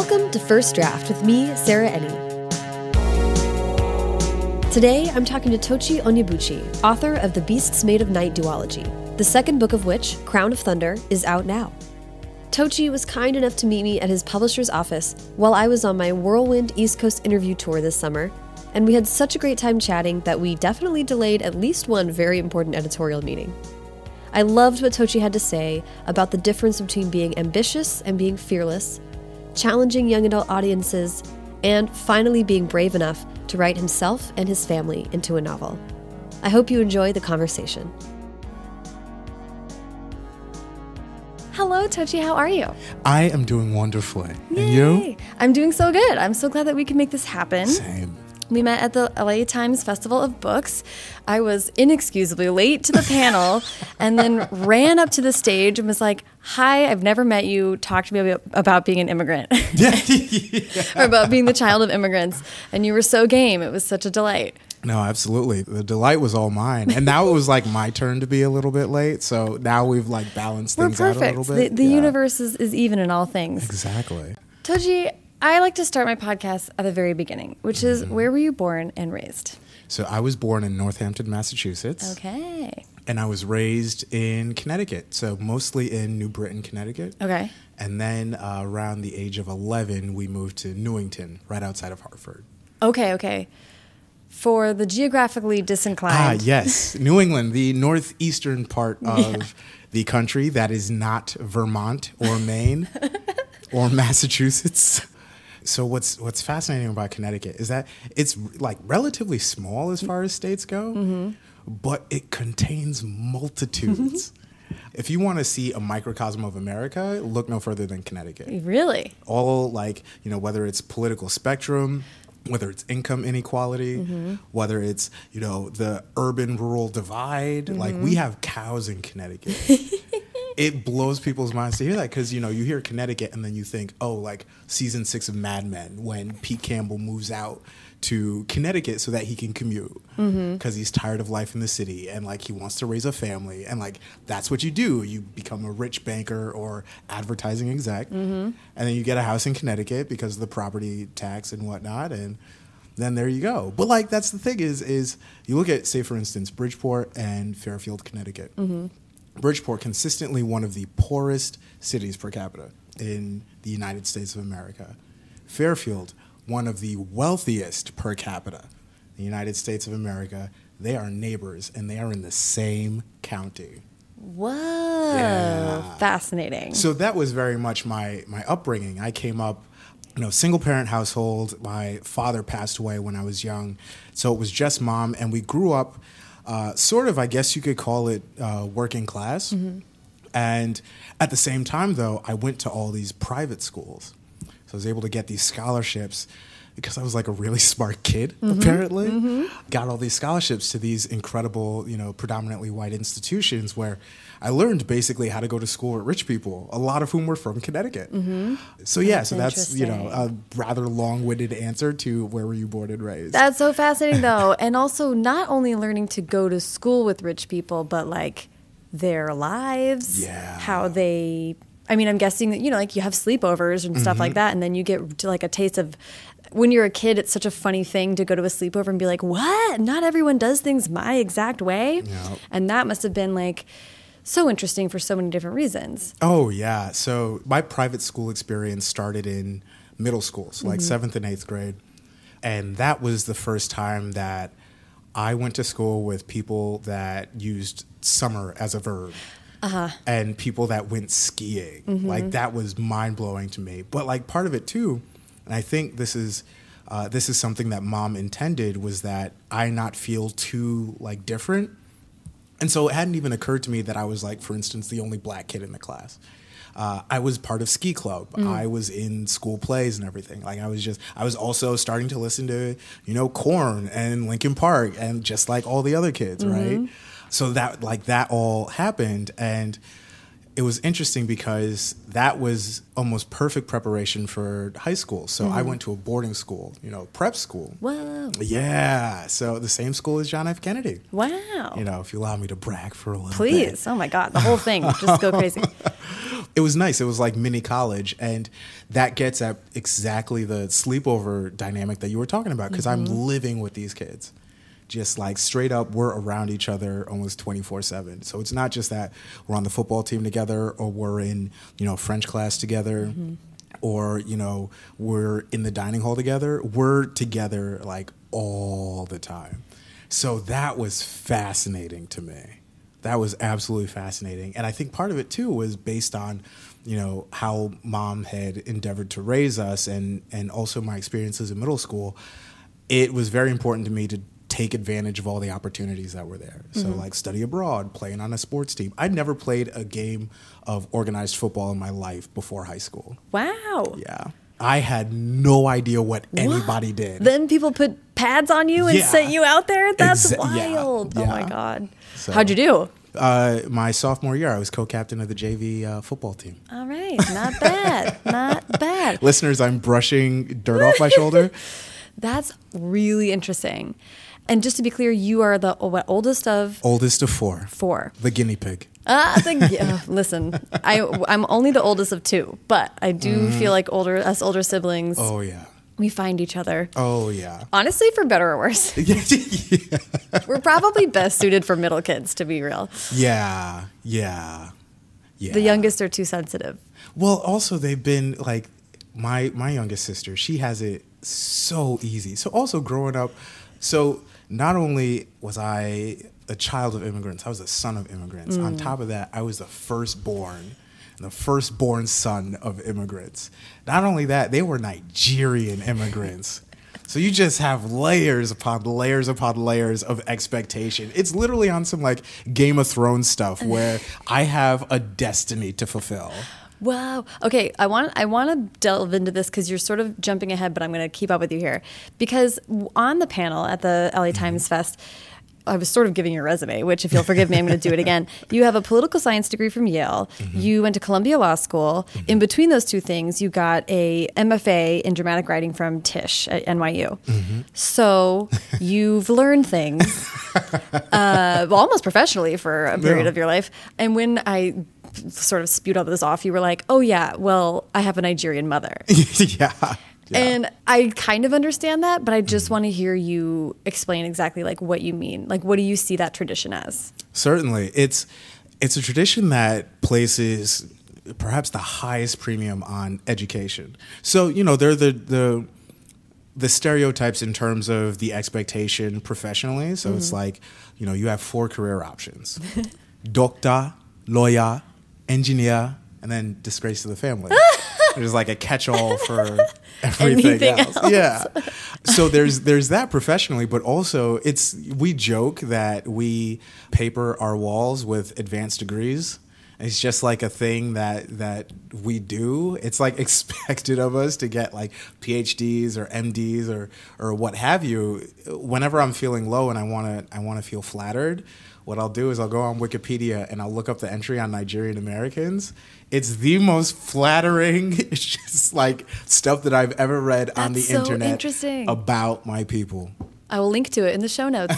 Welcome to First Draft with me, Sarah Enni. Today, I'm talking to Tochi Onyebuchi, author of The Beasts Made of Night duology, the second book of which, Crown of Thunder, is out now. Tochi was kind enough to meet me at his publisher's office while I was on my whirlwind East Coast interview tour this summer, and we had such a great time chatting that we definitely delayed at least one very important editorial meeting. I loved what Tochi had to say about the difference between being ambitious and being fearless, challenging young adult audiences, and finally being brave enough to write himself and his family into a novel. I hope you enjoy the conversation. Hello, Tochi. How are you? I am doing wonderfully. Yay. And you? I'm doing so good. I'm so glad that we can make this happen. Same. We met at the LA Times Festival of Books. I was inexcusably late to the panel and then ran up to the stage and was like, Hi, I've never met you. Talk to me about being an immigrant. Or about being the child of immigrants. And you were so game. It was such a delight. No, absolutely. The delight was all mine. And now it was like my turn to be a little bit late. So now we've like balanced We're things out a little The, bit. the Yeah. universe is, is even in all things. Exactly. Tochi, I like to start my podcast at the very beginning, which is Mm-hmm. where were you born and raised? So I was born in Northampton, Massachusetts. Okay. And I was raised in Connecticut. So mostly in New Britain, Connecticut. Okay. And then uh, around the age of 11, we moved to Newington, right outside of Hartford. Okay, okay. For the geographically disinclined. Ah, disinclined. yes. New England, the northeastern part of the country that is not Vermont or Maine or Massachusetts. So what's what's fascinating about Connecticut is that it's like relatively small as far as states go, mm-hmm. but it contains multitudes. Mm-hmm. if you want to see a microcosm of America, look no further than Connecticut. Really? all like you know whether it's political spectrum whether it's income inequality mm-hmm. whether it's you know the urban rural divide like we have cows in connecticut it blows people's minds to hear that because you know you hear connecticut and then you think oh like season six of mad men when pete campbell moves out to connecticut so that he can commute mm-hmm. because he's tired of life in the city and like he wants to raise a family and like that's what you do. You become a rich banker or advertising exec. Mm-hmm. And then you get a house in connecticut because of the property tax and whatnot and then there you go. But like that's the thing is is you look at say for instance bridgeport and fairfield connecticut mm-hmm. Bridgeport consistently one of the poorest cities per capita in the United States of America. Fairfield, one of the wealthiest per capita in the United States of America. They are neighbors and they are in the same county. Whoa. Yeah. Fascinating. So that was very much my my upbringing. I came up, you know, single parent household. My father passed away when I was young, so it was just mom, and we grew up, uh, sort of, I guess you could call it, uh, working class. And at the same time, though, I went to all these private schools, so I was able to get these scholarships. Because I was like a really smart kid, apparently, got all these scholarships to these incredible, you know, predominantly white institutions where I learned basically how to go to school with rich people, a lot of whom were from Connecticut. So yeah, so that's you know a rather long-winded answer to where were you born and raised. That's so fascinating, though. and also, not only learning to go to school with rich people, but like their lives, Yeah. how they. I mean, I'm guessing that, you know, like you have sleepovers and stuff Mm-hmm. like that, and then you get to like a taste of. When you're a kid, it's such a funny thing to go to a sleepover and be like, what? Not everyone does things my exact way. Yeah. And that must have been like so interesting for so many different reasons. Oh yeah. So my private school experience started in middle school, so like mm-hmm. seventh and eighth grade, and that was the first time that I went to school with people that used summer as a verb. Uh-huh. And people that went skiing. Mm-hmm. Like that was mind blowing to me. But like part of it too, and I think this is uh, this is something that mom intended was that I not feel too like different and so it hadn't even occurred to me that I was like, for instance, the only black kid in the class. Uh, I was part of ski club. I was in school plays and everything. Like I was just, I was also starting to listen to, you know, Korn and Linkin Park and just like all the other kids, right? So that like that all happened, and it was interesting because that was almost perfect preparation for high school. So I mm-hmm. went to a boarding school, you know, prep school. Whoa. Yeah, so the same school as John F. Kennedy. Wow. You know, if you allow me to brag for a little bit. Please. Oh my God. The whole thing. Just go crazy. it was nice. It was like mini college, and that gets at exactly the sleepover dynamic that you were talking about. Because I'm mm-hmm. living with these kids, just like straight up, we're around each other almost 24 seven. So it's not just that we're on the football team together, or we're in you know French class together. Mm-hmm. Or you know we're in the dining hall together. We're together like all the time. So that was fascinating to me. That was absolutely fascinating. And I think part of it too was based on, you know, how mom had endeavored to raise us and and also my experiences in middle school. It was very important to me to take advantage of all the opportunities that were there. So like study abroad, playing on a sports team. I'd never played a game of organized football in my life before high school. Wow. Yeah. I had no idea what anybody did. Then people put pads on you and Yeah. sent you out there? That's Exa- yeah, wild. Oh my. God. So- How'd you do? Uh, my sophomore year, I was co-captain of the JV uh, football team. All right. Not bad. Not bad. Listeners, I'm brushing dirt off my shoulder. That's really interesting. And just to be clear, you are the what oldest of Oldest of four, four. the guinea pig. Ah, the, yeah, listen, I I'm only the oldest of two, but I do feel like older us older siblings. Oh yeah. we find each other. Oh yeah. Honestly, for better or worse, yeah. we're probably best suited for middle kids. To be real, Yeah. Yeah. Yeah. the youngest are too sensitive. Well, also they've been like my my youngest sister. She has it so easy. So also growing up, so not only was I a child of immigrants, I was a son of immigrants. On mm. top of that, I was the firstborn, the firstborn son of immigrants. Not only that, they were Nigerian immigrants. So you just have layers upon layers upon layers of expectation. It's literally on some like Game of Thrones stuff where I have a destiny to fulfill. Wow. Okay, I want I want to delve into this because you're sort of jumping ahead, but I'm going to keep up with you here because on the panel at the LA mm-hmm. Times Fest. I was sort of giving your resume, which, if you'll forgive me, I'm going to do it again. You have a political science degree from Yale. Mm-hmm. You went to Columbia Law School. Mm-hmm. In between those two things, you got a MFA in dramatic writing from Tisch at NYU. So you've learned things uh, well, almost professionally for a period Yeah. of your life. And when I sort of spewed all this off, you were like, "Oh yeah, well, I have a Nigerian mother," yeah. yeah. and I kind of understand that, but I just mm-hmm. want to hear you explain exactly like what you mean. Like, what do you see that tradition as? Certainly, it's it's a tradition that places perhaps the highest premium on education. So you know, they're the the the stereotypes in terms of the expectation professionally. So it's mm-hmm. like, you know, you have four career options: doctor, lawyer, engineer, and then disgrace to the family. There's like a catch-all for everything else. else. Yeah. So there's there's that professionally, but also it's we joke that we paper our walls with advanced degrees. It's just like a thing that that we do. It's like expected of us to get like PhDs or MDs or or what have you. Whenever I'm feeling low and I want to I want to feel flattered, what I'll do is I'll go on Wikipedia and I'll look up the entry on Nigerian Americans. It's the most flattering, it's just like stuff that I've ever read on the so internet interesting. about my people. I will link to it in the show notes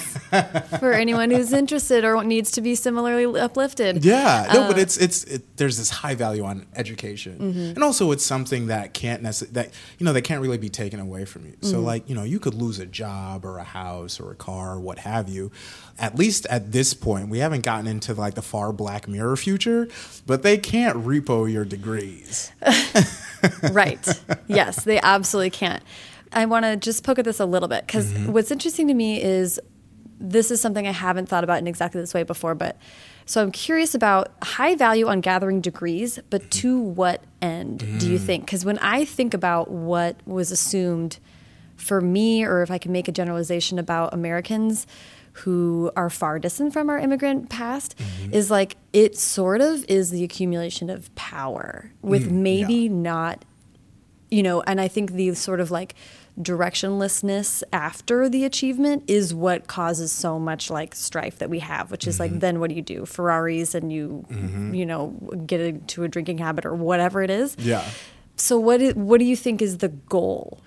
for anyone who's interested or needs to be similarly uplifted. Yeah, no, Uh, but it's it's it, there's this high value on education, Mm-hmm. and also it's something that can't necessarily that you know that can't really be taken away from you. Mm-hmm. So like you know you could lose a job or a house or a car or what have you. At least at this point, we haven't gotten into like the far Black Mirror future, but they can't repo your degrees. right. Yes, they absolutely can't. I want to just poke at this a little bit because Mm-hmm. what's interesting to me is this is something I haven't thought about in exactly this way before, but so I'm curious about high value on gathering degrees, but to what end do Mm. you think? Because when I think about what was assumed for me, or if I can make a generalization about Americans who are far distant from our immigrant past, Mm-hmm. is like it sort of is the accumulation of power with maybe Mm, yeah. not you know, and I think the sort of like directionlessness after the achievement is what causes so much like strife that we have, which is Mm-hmm. like, then what do you do? Ferraris and you, you know, get into a drinking habit or whatever it is. Yeah. So what what do you think is the goal?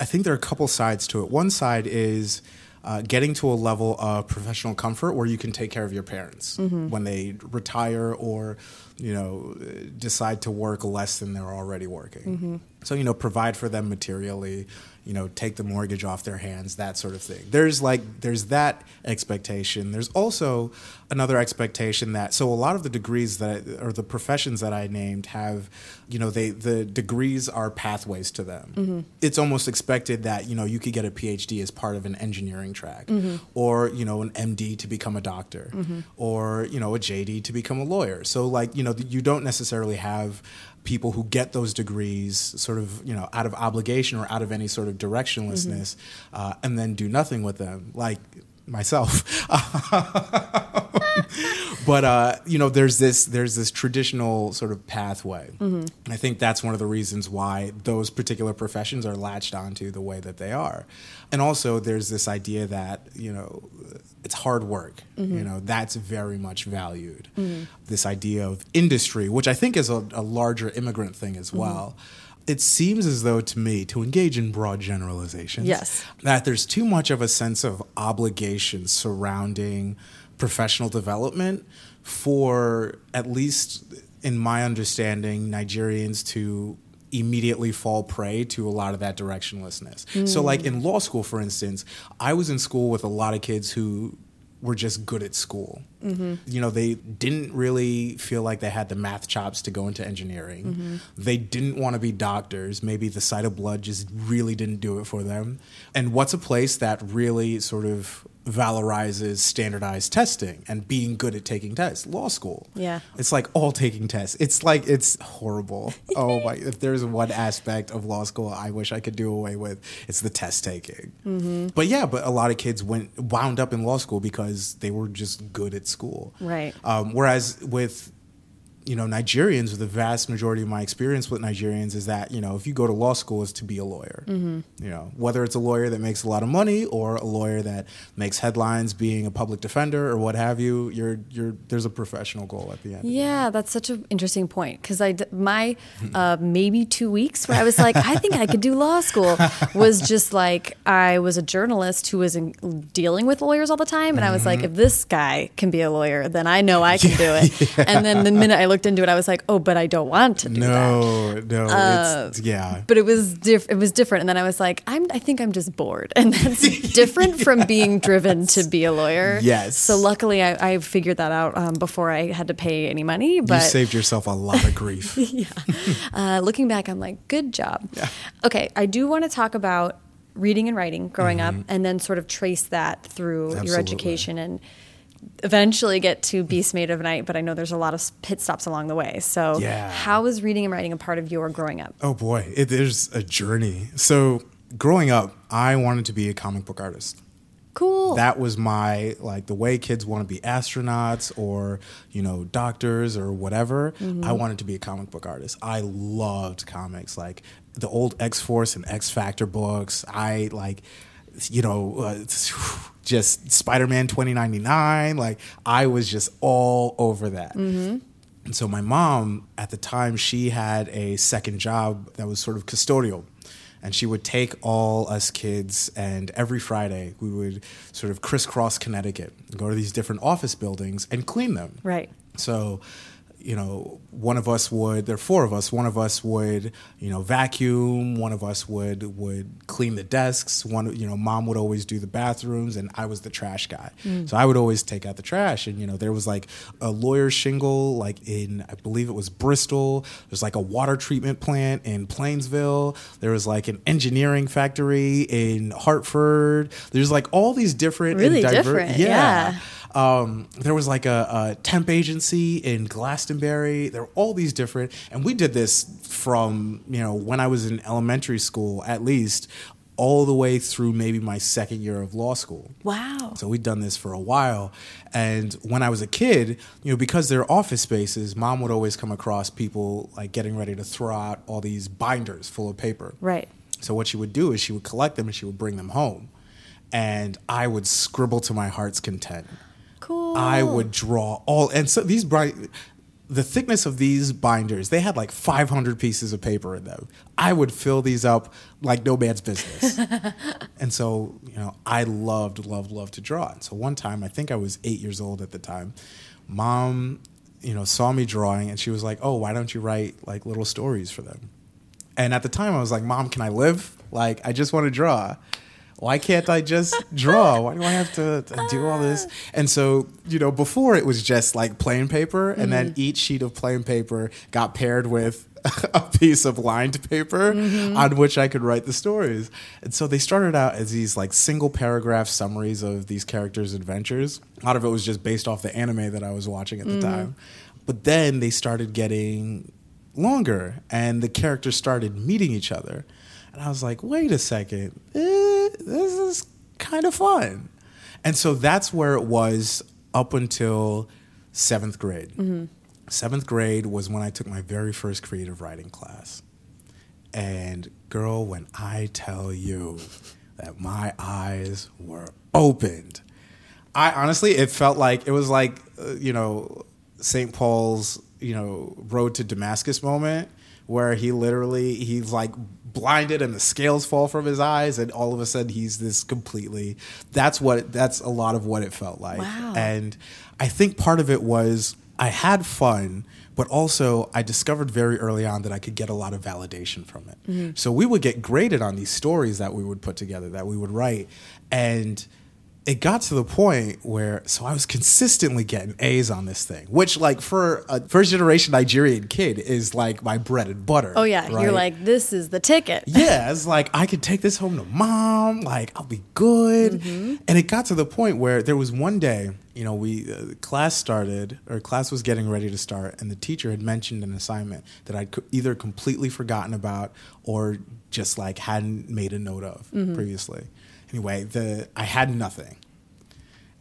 I think there are a couple sides to it. One side is uh, getting to a level of professional comfort where you can take care of your parents when they retire or you know decide to work less than they're already working. So you know, provide for them materially, you know, take the mortgage off their hands, that sort of thing. There's like there's that expectation. There's also another expectation that so a lot of the degrees that or the professions that I named have, you know, they the degrees are pathways to them. Mm-hmm. It's almost expected that you know you could get a PhD as part of an engineering track, mm-hmm. or you know an MD to become a doctor, mm-hmm. or you know a JD to become a lawyer. So like you know you don't necessarily have people who get those degrees sort of you know out of obligation or out of any sort of directionlessness uh, and then do nothing with them. Like myself. But uh, you know there's this there's this traditional sort of pathway. And i think that's one of the reasons why those particular professions are latched onto the way that they are. And also there's this idea that you know it's hard work. You mm-hmm. know that's very much valued. Mm-hmm. This idea of industry which i think is a, a larger immigrant thing as well it seems as though to me to engage in broad generalizations Yes. that there's too much of a sense of obligation surrounding professional development for at least in my understanding Nigerians to immediately fall prey to a lot of that directionlessness. So like in law school for instance, I was in school with a lot of kids who were just good at school. You know, they didn't really feel like they had the math chops to go into engineering. They didn't want to be doctors. Maybe the sight of blood just really didn't do it for them. And what's a place that really sort of valorizes standardized testing and being good at taking tests? Law school. Yeah. It's like all taking tests. It's like it's horrible. oh my! If there's one aspect of law school I wish I could do away with, it's the test taking. Mm-hmm. But yeah, but a lot of kids went wound up in law school because they were just good at school. Right. Um, whereas with you know Nigerians, the vast majority of my experience with Nigerians is that you know if you go to law school, is to be a lawyer. Mm-hmm. You know whether it's a lawyer that makes a lot of money or a lawyer that makes headlines, being a public defender or what have you. You're you're there's a professional goal at the end. Yeah, that's such an interesting point because I my uh, maybe two weeks where I was like, I think I could do law school was just like I was a journalist who was in, dealing with lawyers all the time, and I was like, if this guy can be a lawyer, then I know I can do it. And then the minute I looked into it, I was like, oh, but I don't want to do that. No, no, it's yeah. But it was diff- it was different, and then I was like, I'm I think I'm just bored, and that's different from being driven to be a lawyer. Yes. So luckily, I, I figured that out um, before I had to pay any money. But you saved yourself a lot of grief. uh, looking back, I'm like, good job. Yeah. Okay, I do want to talk about reading and writing growing up, and then sort of trace that through your education and eventually get to Beast Made of Night. But I know there's a lot of pit stops along the way. So, Yeah. how was reading and writing a part of your growing up? Oh boy, it is a journey. So growing up, I wanted to be a comic book artist. Cool. That was my like the way kids want to be astronauts or you know doctors or whatever. I wanted to be a comic book artist. I loved comics like the old X Force and X Factor books. I like you know uh, just Spider Man twenty ninety nine. Like I was just all over that. Mm-hmm. And so my mom at the time she had a second job that was sort of custodial. And she would take all us kids, and every Friday we would sort of crisscross Connecticut, and go to these different office buildings and clean them. right. So, you know, one of us would. There are four of us. One of us would, you know, vacuum. One of us would would clean the desks. One, you know, mom would always do the bathrooms, and I was the trash guy. Mm. So I would always take out the trash. And you know, there was like a lawyer shingle, like in I believe it was Bristol. There's like a water treatment plant in Plainsville. There was like an engineering factory in Hartford. There's like all these different and Really diver- different, yeah. Um, there was like a, a temp agency in Glastonbury. There were all these different, and we did this from you know when I was in elementary school at least, all the way through maybe my second year of law school. Wow. So we'd done this for a while. And when I was a kid, you know, because they're office spaces, mom would always come across people like getting ready to throw out all these binders full of paper. right. So what she would do is she would collect them and she would bring them home. And I would scribble to my heart's content. Cool. I would draw all and so these bright the thickness of these binders, they had like 500 pieces of paper in them. I would fill these up like no man's business. and so, you know, I loved, loved, loved to draw. And so one time, I think I was eight years old at the time, mom, you know, saw me drawing and she was like, oh, why don't you write like little stories for them? And at the time, I was like, mom, can I live? Like, I just want to draw why can't I just draw? Why do I have to, to, do all this? And so, you know, before it was just like plain paper, and mm-hmm. then each sheet of plain paper got paired with a piece of lined paper mm-hmm. on which I could write the stories. And so they started out as these like single paragraph summaries of these characters' adventures. A lot of it was just based off the anime that I was watching at the mm-hmm. time. But then they started getting longer, and the characters started meeting each other. And I was like, wait a second, eh, this is kind of fun. And so that's where it was up until seventh grade. Mm-hmm. Seventh grade was when I took my very first creative writing class. And girl, when I tell you that my eyes were opened, I honestly, it felt like it was like, uh, you know, St. Paul's, you know, road to Damascus moment where he literally, he's like blinded and the scales fall from his eyes and all of a sudden he's this completely that's what that's a lot of what it felt like wow. and i think part of it was i had fun but also i discovered very early on that i could get a lot of validation from it mm-hmm. so we would get graded on these stories that we would put together that we would write and it got to the point where so I was consistently getting A's on this thing, which like for a first generation Nigerian kid is like my bread and butter. Oh yeah, right? you're like this is the ticket. Yeah, it's like I could take this home to mom, like I'll be good. Mm-hmm. And it got to the point where there was one day, you know, we uh, class started or class was getting ready to start, and the teacher had mentioned an assignment that I'd co- either completely forgotten about or just like hadn't made a note of mm-hmm. previously anyway, the I had nothing.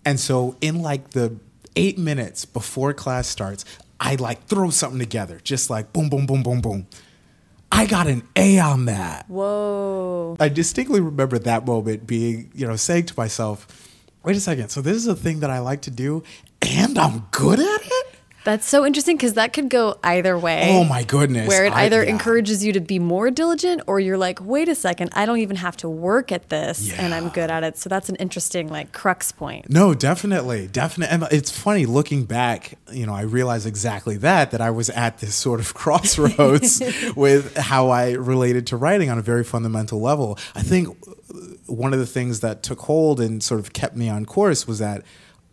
And so in like the eight minutes before class starts, I like throw something together, just like boom, boom, boom, boom, boom. I got an A on that. Whoa. I distinctly remember that moment being, you know, saying to myself, wait a second, so this is a thing that I like to do and I'm good at it? That's so interesting because that could go either way. Oh my goodness. Where it either yeah. encourages you to be more diligent or you're like, wait a second, I don't even have to work at this yeah. and I'm good at it. So that's an interesting like crux point. No, definitely. Definitely. And it's funny looking back, you know, I realized exactly that, that I was at this sort of crossroads with how I related to writing on a very fundamental level. I think one of the things that took hold and sort of kept me on course was that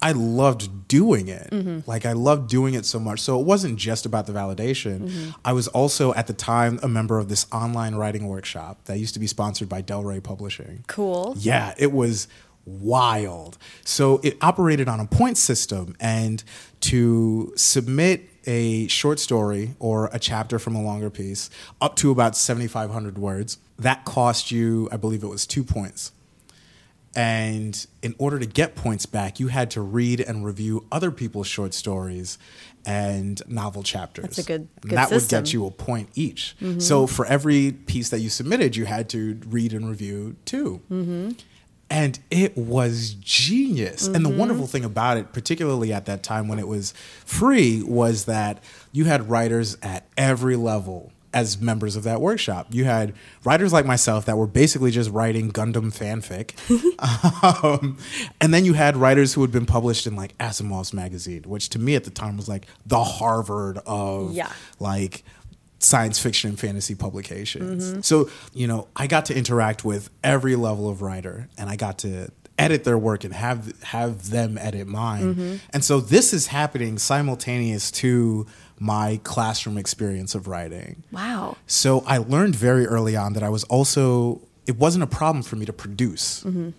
I loved doing it. Mm-hmm. Like I loved doing it so much. So it wasn't just about the validation. Mm-hmm. I was also at the time a member of this online writing workshop that used to be sponsored by Del Rey Publishing. Cool. Yeah, it was wild. So it operated on a point system and to submit a short story or a chapter from a longer piece up to about 7500 words, that cost you I believe it was 2 points. And in order to get points back, you had to read and review other people's short stories and novel chapters. That's a good, good and that system. would get you a point each. Mm-hmm. So for every piece that you submitted, you had to read and review 2 mm-hmm. And it was genius. Mm-hmm. And the mm-hmm. wonderful thing about it, particularly at that time when it was free, was that you had writers at every level as members of that workshop. You had writers like myself that were basically just writing Gundam fanfic. um, and then you had writers who had been published in like Asimov's magazine, which to me at the time was like the Harvard of yeah. like science fiction and fantasy publications. Mm-hmm. So, you know, I got to interact with every level of writer and I got to edit their work and have have them edit mine. Mm-hmm. And so this is happening simultaneous to my classroom experience of writing. Wow. So I learned very early on that I was also, it wasn't a problem for me to produce. Mm-hmm.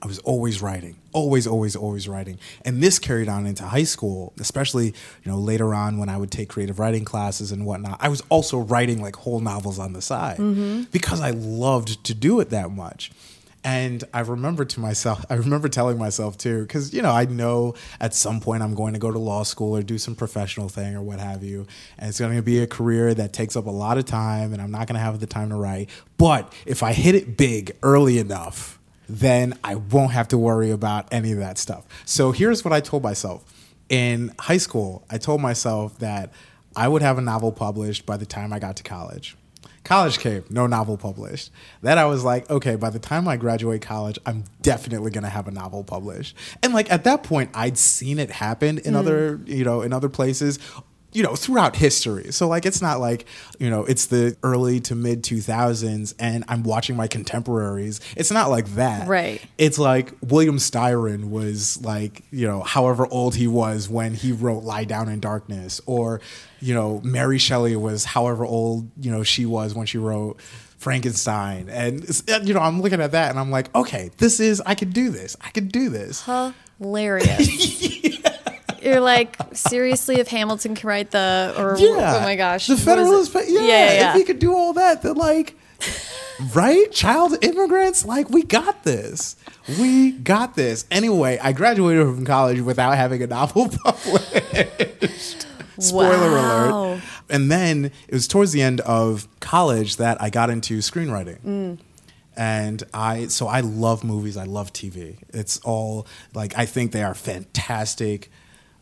I was always writing, always, always, always writing. And this carried on into high school, especially, you know, later on when I would take creative writing classes and whatnot. I was also writing like whole novels on the side mm-hmm. because I loved to do it that much. And I remember to myself, I remember telling myself too, because, you know, I know at some point I'm going to go to law school or do some professional thing or what have you. And it's going to be a career that takes up a lot of time and I'm not going to have the time to write. But if I hit it big early enough, then I won't have to worry about any of that stuff. So here's what I told myself. In high school, I told myself that I would have a novel published by the time I got to college. College came, no novel published. Then I was like, okay, by the time I graduate college, I'm definitely gonna have a novel published. And like at that point, I'd seen it happen in hmm. other, you know, in other places you know, throughout history. So like it's not like, you know, it's the early to mid 2000s and I'm watching my contemporaries. It's not like that. Right. It's like William Styron was like, you know, however old he was when he wrote Lie Down in Darkness or, you know, Mary Shelley was however old, you know, she was when she wrote Frankenstein. And you know, I'm looking at that and I'm like, okay, this is I could do this. I could do this. Hilarious. You're like, seriously, if Hamilton can write the, or Yeah. oh my gosh. The Federalist. Yeah, yeah, yeah. If we could do all that, then like, right? Child immigrants, like, we got this. We got this. Anyway, I graduated from college without having a novel published. Spoiler Wow. alert. And then it was towards the end of college that I got into screenwriting. Mm. And I, so I love movies. I love TV. It's all like, I think they are fantastic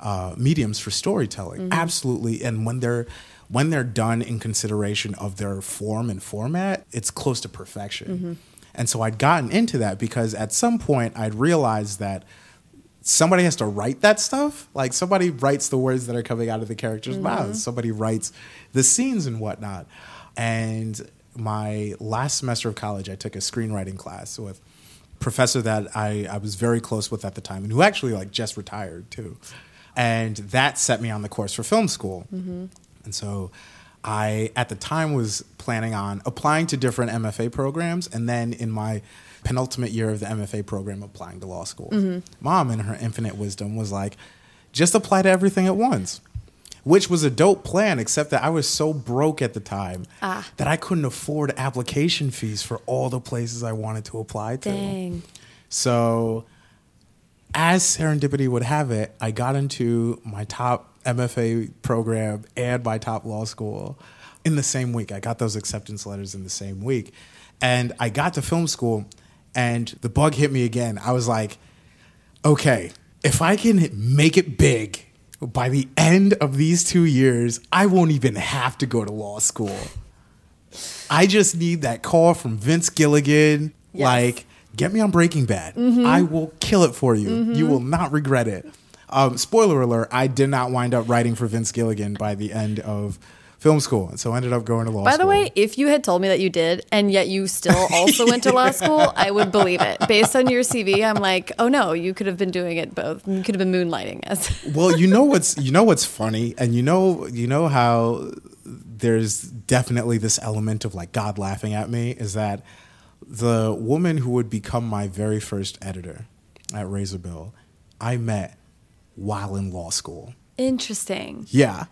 uh, mediums for storytelling. Mm-hmm. Absolutely. And when they're, when they're done in consideration of their form and format, it's close to perfection. Mm-hmm. And so I'd gotten into that because at some point I'd realized that somebody has to write that stuff. Like somebody writes the words that are coming out of the characters' mouths. Somebody writes the scenes and whatnot. And my last semester of college, I took a screenwriting class with a professor that I, I was very close with at the time and who actually like just retired too. And that set me on the course for film school. And so I, at the time, was planning on applying to different MFA programs and then in my penultimate year of the MFA program, applying to law school. Mom, in her infinite wisdom, was like, just apply to everything at once. Which was a dope plan, except that I was so broke at the time Ah. that I couldn't afford application fees for all the places I wanted to apply to. Dang. So, as serendipity would have it, I got into my top MFA program and my top law school in the same week. I got those acceptance letters in the same week. And I got to film school, and the bug hit me again. I was like, okay, if I can make it big by the end of these two years, I won't even have to go to law school. I just need that call from Vince Gilligan, Yes. like, get me on Breaking Bad. I will kill it for you. You will not regret it. Um, spoiler alert, I did not wind up writing for Vince Gilligan by the end of film school. And so I ended up going to law school. By school. the way, if you had told me that you did and yet you still also went to law school, I would believe it. Based on your CV, I'm like, oh no, you could have been doing it both. You could have been moonlighting as. well, you know what's you know what's funny, and you know you know how there's definitely this element of like God laughing at me is that the woman who would become my very first editor at Razorbill, I met while in law school. Interesting. Yeah.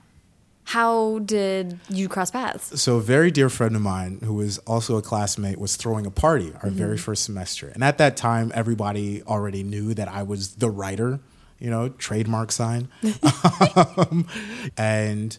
How did you cross paths? So a very dear friend of mine who was also a classmate was throwing a party our very first semester. And at that time everybody already knew that I was the writer, you know, trademark sign. um, and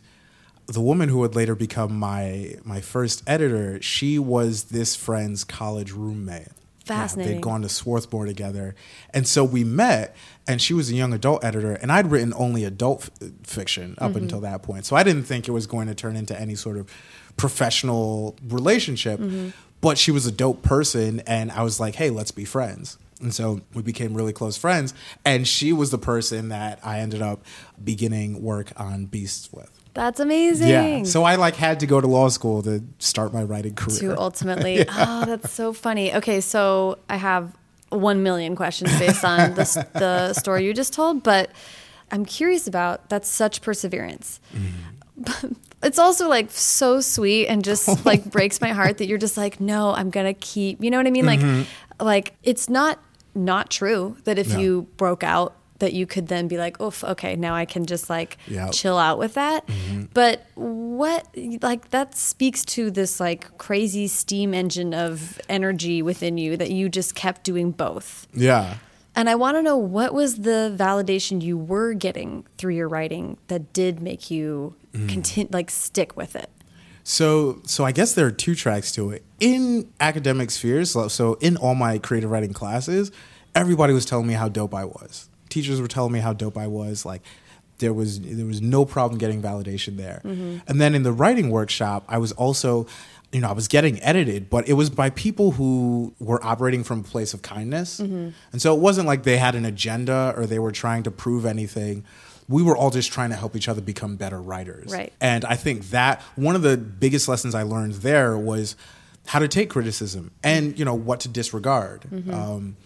the woman who would later become my my first editor, she was this friend's college roommate. Yeah, Fascinating. they'd gone to Swarthmore together. And so we met, and she was a young adult editor, and I'd written only adult f- fiction up mm-hmm. until that point. So I didn't think it was going to turn into any sort of professional relationship. Mm-hmm. But she was a dope person, and I was like, hey, let's be friends. And so we became really close friends. And she was the person that I ended up beginning work on Beasts with. That's amazing. Yeah. So I like had to go to law school to start my writing career. to ultimately. Oh, that's so funny. Okay, so I have one million questions based on the, the story you just told, but I'm curious about that's such perseverance. Mm-hmm. It's also like so sweet and just like breaks my heart that you're just like, no, I'm gonna keep. You know what I mean? Like, like it's not not true that if Mm-hmm. No. you broke out that you could then be like, oof, okay, now I can just like. Mm-hmm. chill out with that. But what like that speaks to this like crazy steam engine of energy within you that you just kept doing both. yeah. And I want to know what was the validation you were getting through your writing that did make you Mm. continue like stick with it. So, so I guess there are two tracks to it. In academic spheres, so- so in all my creative writing classes, everybody was telling me how dope I was. Teachers were telling me how dope I was. Like, there was there was no problem getting validation there. Mm-hmm. And then in the writing workshop, I was also you know, I was getting edited, but it was by people who were operating from a place of kindness. Mm-hmm. And so it wasn't like they had an agenda or they were trying to prove anything. We were all just trying to help each other become better writers. Right. And I think that one of the biggest lessons I learned there was how to take criticism and, you know, what to disregard. Mm-hmm. Um,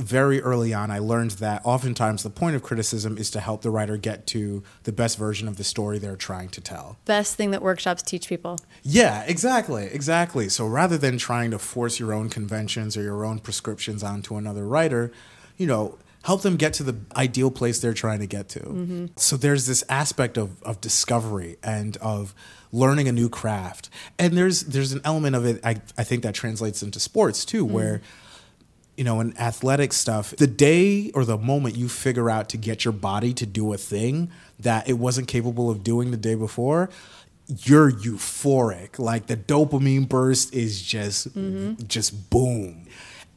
very early on, I learned that oftentimes the point of criticism is to help the writer get to the best version of the story they're trying to tell. Best thing that workshops teach people. Yeah, exactly, exactly. So rather than trying to force your own conventions or your own prescriptions onto another writer, you know, help them get to the ideal place they're trying to get to. Mm-hmm. So there's this aspect of, of discovery and of learning a new craft. And there's there's an element of it I, I think that translates into sports too, where mm. You know, in athletic stuff, the day or the moment you figure out to get your body to do a thing that it wasn't capable of doing the day before, you're euphoric. Like the dopamine burst is just mm-hmm. just boom.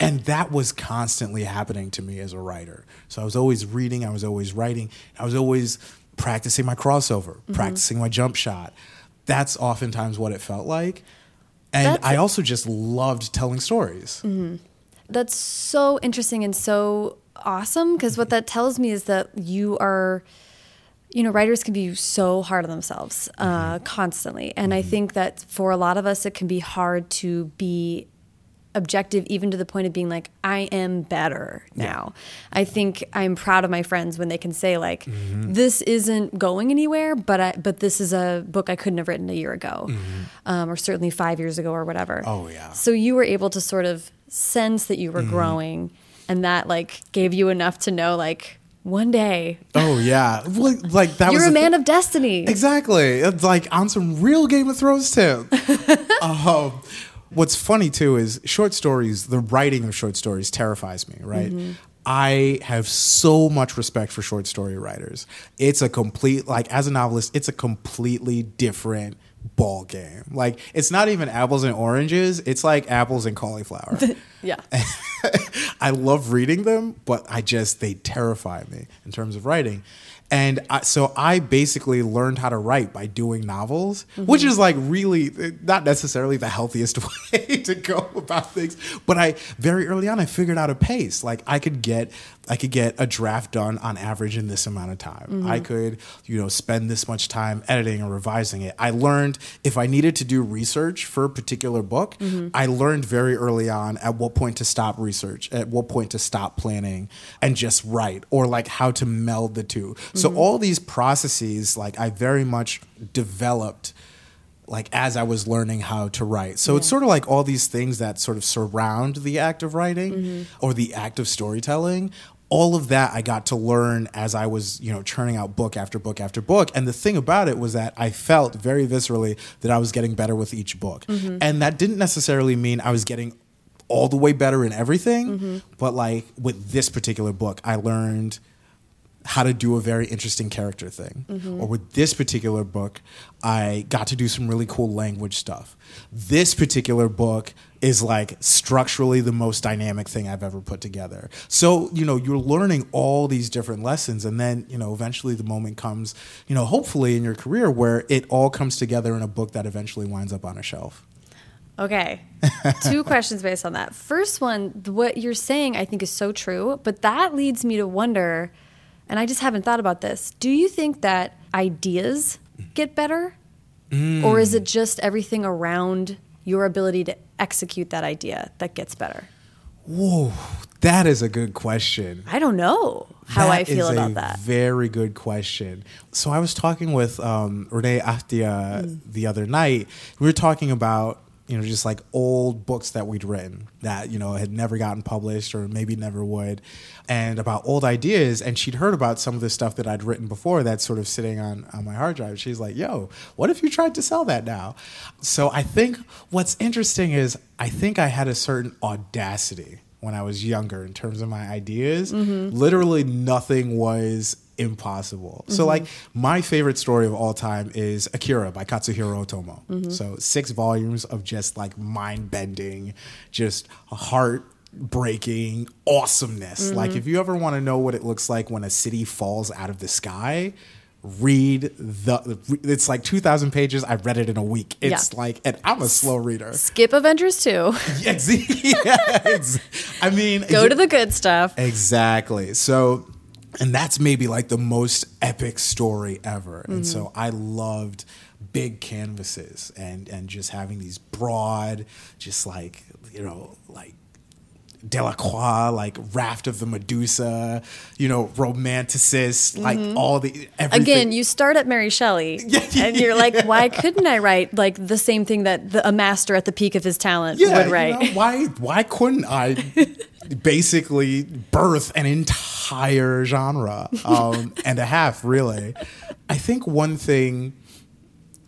And that was constantly happening to me as a writer. So I was always reading, I was always writing, I was always practicing my crossover, mm-hmm. practicing my jump shot. That's oftentimes what it felt like. And That's- I also just loved telling stories. Mm-hmm. That's so interesting and so awesome because what that tells me is that you are, you know, writers can be so hard on themselves uh, constantly. And I think that for a lot of us, it can be hard to be objective even to the point of being like i am better now. I think i'm proud of my friends when they can say like this isn't going anywhere but i but this is a book i couldn't have written a year ago um, or certainly five years ago or whatever. Oh, yeah. so you were able to sort of sense that you Mm-hmm. were growing and that like gave you enough to know like one day. Oh yeah, like, that was you're a man thi- of destiny. Exactly, it's like on some real Game of Thrones tip. um, what's funny too is short stories. The writing of short stories terrifies me. Right. Mm-hmm. I have so much respect for short story writers. It's a complete like as a novelist, it's a completely different ball game. Like it's not even apples and oranges. It's like apples and cauliflower. yeah I love reading them, but I just they terrify me in terms of writing. And I, so I basically learned how to write by doing novels, which is like really not necessarily the healthiest way to go about things. But I very early on I figured out a pace. Like I could get I could get a draft done on average in this amount of time. Mm-hmm. I could you know spend this much time editing or revising it. I learned if I needed to do research for a particular book, mm-hmm. I learned very early on at what point to stop research, at what point to stop planning and just write or like how to meld the two. So mm-hmm. all these processes like I very much developed like as I was learning how to write. So it's sort of like all these things that sort of surround the act of writing or the act of storytelling. All of that I got to learn as I was, you know, churning out book after book after book. And the thing about it was that I felt very viscerally that I was getting better with each book. Mm-hmm. And that didn't necessarily mean I was getting all the way better in everything, mm-hmm. but like with this particular book, I learned how to do a very interesting character thing. Mm-hmm. Or with this particular book, I got to do some really cool language stuff. This particular book is like structurally the most dynamic thing I've ever put together. So, you know, you're learning all these different lessons and then, you know, eventually the moment comes, you know, hopefully in your career where it all comes together in a book that eventually winds up on a shelf. Okay. Two questions based on that. First one, what you're saying I think is so true, but that leads me to wonder, and I just haven't thought about this. Do you think that ideas mm. get better? Mm. Or is it just everything around your ability to execute that idea that gets better? Whoa, that is a good question. I don't know how I feel about that. Very good question. So I was talking with um, Renee Ahdieh Mm. the other night. We were talking about you know just like old books that we'd written that you know had never gotten published or maybe never would, and about old ideas. And she'd heard about some of the stuff that I'd written before that's sort of sitting on on my hard drive. She's like, "Yo, what if you tried to sell that now?" So I think what's interesting is I think I had a certain audacity when I was younger in terms of my ideas. Mm-hmm. Literally nothing was impossible. So like my favorite story of all time is Akira by Katsuhiro Otomo. Mm-hmm. So six volumes of just like mind bending, just heart breaking awesomeness. Mm-hmm. Like if you ever want to know what it looks like when a city falls out of the sky, read the it's like 2000 pages i've read it in a week it's Yeah. like and i'm a slow reader Skip Avengers 2. Ex- yeah, i mean Go to the good stuff. Exactly. So, and that's maybe like the most epic story ever. And so mm-hmm. I loved big canvases and and just having these broad, just like you know, like Delacroix, like Raft of the Medusa, you know, romanticist, like mm-hmm. all the everything. Again, you start at Mary Shelley, and you're like, why couldn't I write like the same thing that the, a master at the peak of his talent yeah, would you write? know, why why couldn't I basically birth an entire genre um, and a half? Really, I think one thing.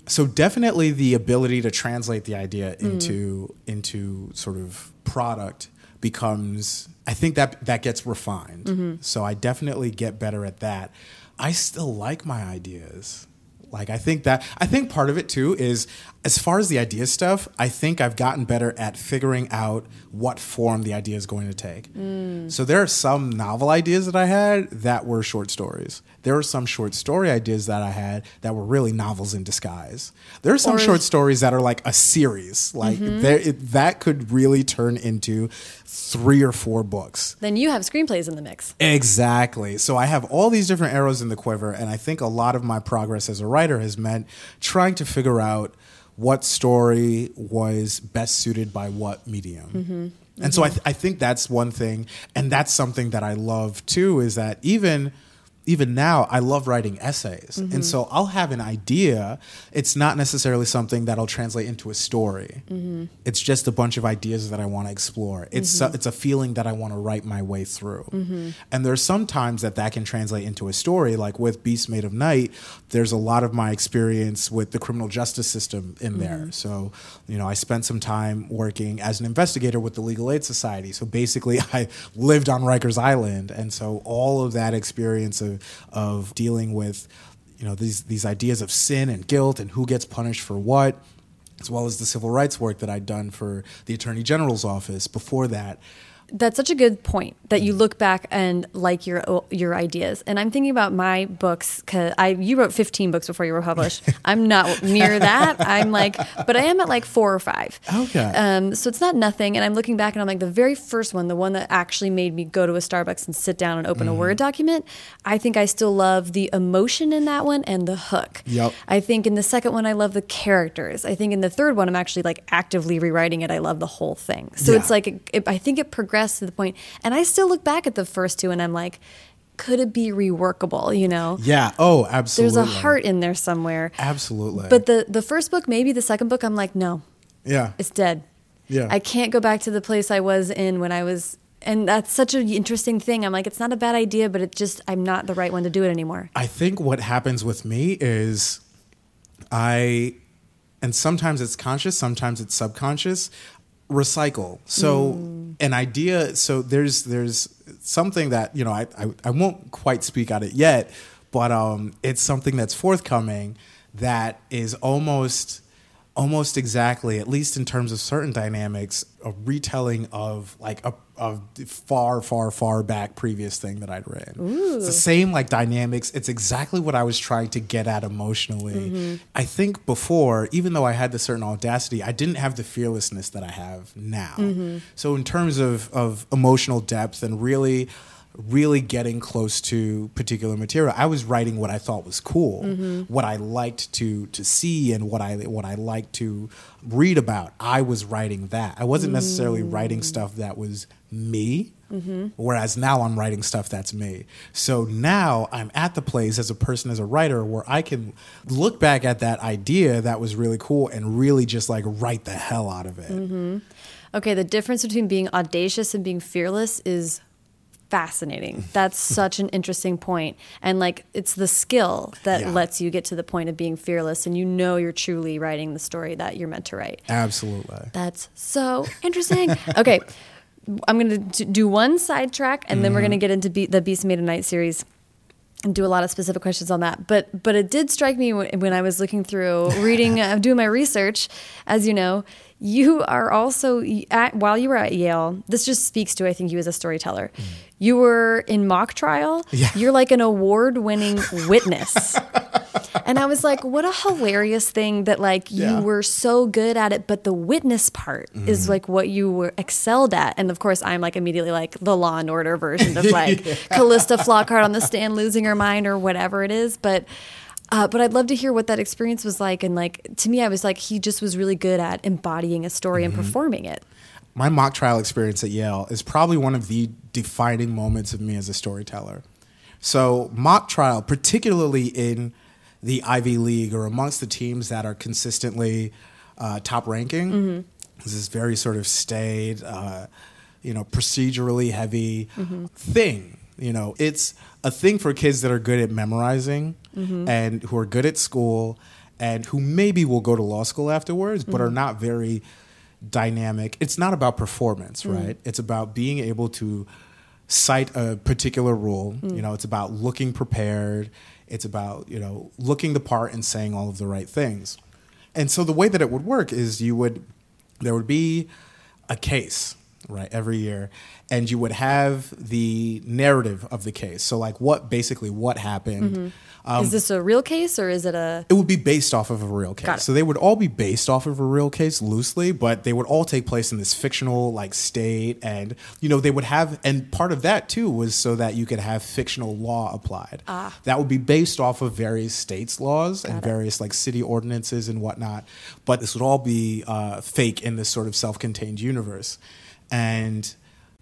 So definitely the ability to translate the idea into into sort of product becomes. I think that that gets refined. So I definitely get better at that. I still like my ideas. Like I think that I think part of it too is as far as the idea stuff, I think I've gotten better at figuring out what form the idea is going to take. Mm. So there are some novel ideas that I had that were short stories. There are some short story ideas that I had that were really novels in disguise. There are some Or- short stories that are like a series. Like mm-hmm. there it, that could really turn into three or four books. Then you have screenplays in the mix. Exactly. So I have all these different arrows in the quiver, and I think a lot of my progress as a writer has meant trying to figure out what story was best suited by what medium. Mm-hmm. And so I, th- I think that's one thing, and that's something that I love too. Is that even even now I love writing essays, and mm-hmm. so I'll have an idea. It's not necessarily something that I'll translate into a story. Mm-hmm. It's just a bunch of ideas that I want to explore. It's so- mm-hmm. it's a feeling that I want to write my way through. And there's some times that that can translate into a story. Like with Beast Made of Night, there's a lot of my experience with the criminal justice system in there. So you know, I spent some time working as an investigator with the Legal Aid Society. So basically, I lived on Rikers Island, and so all of that experience of of dealing with you know these these ideas of sin and guilt and who gets punished for what as well as the civil rights work that I'd done for the Attorney General's office before that. That's such a good point that you look back and like your your ideas. And I'm thinking about my books because I you wrote 15 books before you were published. I'm not near that. I'm like, but I am at like four or five. Okay. Um, so it's not nothing. And I'm looking back and I'm like, the very first one, the one that actually made me go to a Starbucks and sit down and open a Mm-hmm. Word document. I think I still love the emotion in that one and the hook. Yep. I think in the second one, I love the characters. I think in the third one, I'm actually like actively rewriting it. I love the whole thing. So Yeah. it's like, it, it- I think it progressed to the point, and I still look back at the first two and I'm like, could it be reworkable? You know, Yeah. Oh, absolutely. there's a heart in there somewhere. Absolutely. But the the first book, maybe the second book, I'm like, no, yeah. it's dead. Yeah. I can't go back to the place I was in when I was. And that's such an interesting thing. I'm like, it's not a bad idea, but it just, I'm not the right one to do it anymore. I think what happens with me is I, and sometimes it's conscious, sometimes it's subconscious, recycle. So mm. An idea, so there's there's something that you know I I, I won't quite speak on it yet, but um, it's something that's forthcoming that is almost almost exactly, at least in terms of certain dynamics, a retelling of like a, a far, far, far back previous thing that I'd written. It's the same like dynamics. It's exactly what I was trying to get at emotionally. Mm-hmm. I think before, even though I had the certain audacity, I didn't have the fearlessness that I have now. Mm-hmm. So in terms of of emotional depth and really really getting close to particular material. I was writing what I thought was cool, mm-hmm. what I liked to to see, and what I what I liked to read about. I was writing that. I wasn't mm. necessarily writing stuff that was me. Mm-hmm. Whereas now I'm writing stuff that's me. So now I'm at the place as a person, as a writer, where I can look back at that idea that was really cool and really just like write the hell out of it. Mm-hmm. Okay, the difference between being audacious and being fearless is fascinating. That's such an interesting point. And like it's the skill that Yeah. lets you get to the point of being fearless and you know you're truly writing the story that you're meant to write. Absolutely. That's so interesting. okay. I'm going to do one sidetrack and then we're going to get into Be- the Beast Made of Night series. and do a lot of specific questions on that. But but it did strike me when, when I was looking through reading, uh, doing my research, as you know, you are also at while you were at Yale. This just speaks to I think you as a storyteller. Mm. You were in mock trial. Yeah. You're like an award-winning witness. and I was like, what a hilarious thing that like you Yeah. were so good at it, but the witness part Mm. is like what you were excelled at. And of course, I'm like immediately like the Law and Order version of like Calista Flockhart on the stand losing her mind or whatever it is. But uh, but I'd love to hear what that experience was like. And like to me, I was like, he just was really good at embodying a story Mm-hmm. and performing it. my mock trial experience at Yale is probably one of the defining moments of me as a storyteller. So, mock trial, particularly in the Ivy League or amongst the teams that are consistently uh, top ranking, is this very sort of staid, uh, you know, procedurally heavy thing. You know, it's a thing for kids that are good at memorizing Mm-hmm. and who are good at school and who maybe will go to law school afterwards, but are mm-hmm. not very dynamic. It's not about performance, mm. right? It's about being able to cite a particular rule. Mm. You know, it's about looking prepared. It's about, you know, looking the part and saying all of the right things. And so the way that it would work is you would there would be a case, right, every year, and you would have the narrative of the case. So like what basically what happened. Mm-hmm. Um, is this a real case or is it a? it would be based off of a real case. So they would all be based off of a real case loosely, but they would all take place in this fictional like state and you know they would have and part of that too was so that you could have fictional law applied. Ah. That would be based off of various states laws and it. various like city ordinances and whatnot. But this would all be uh, fake in this sort of self-contained universe. And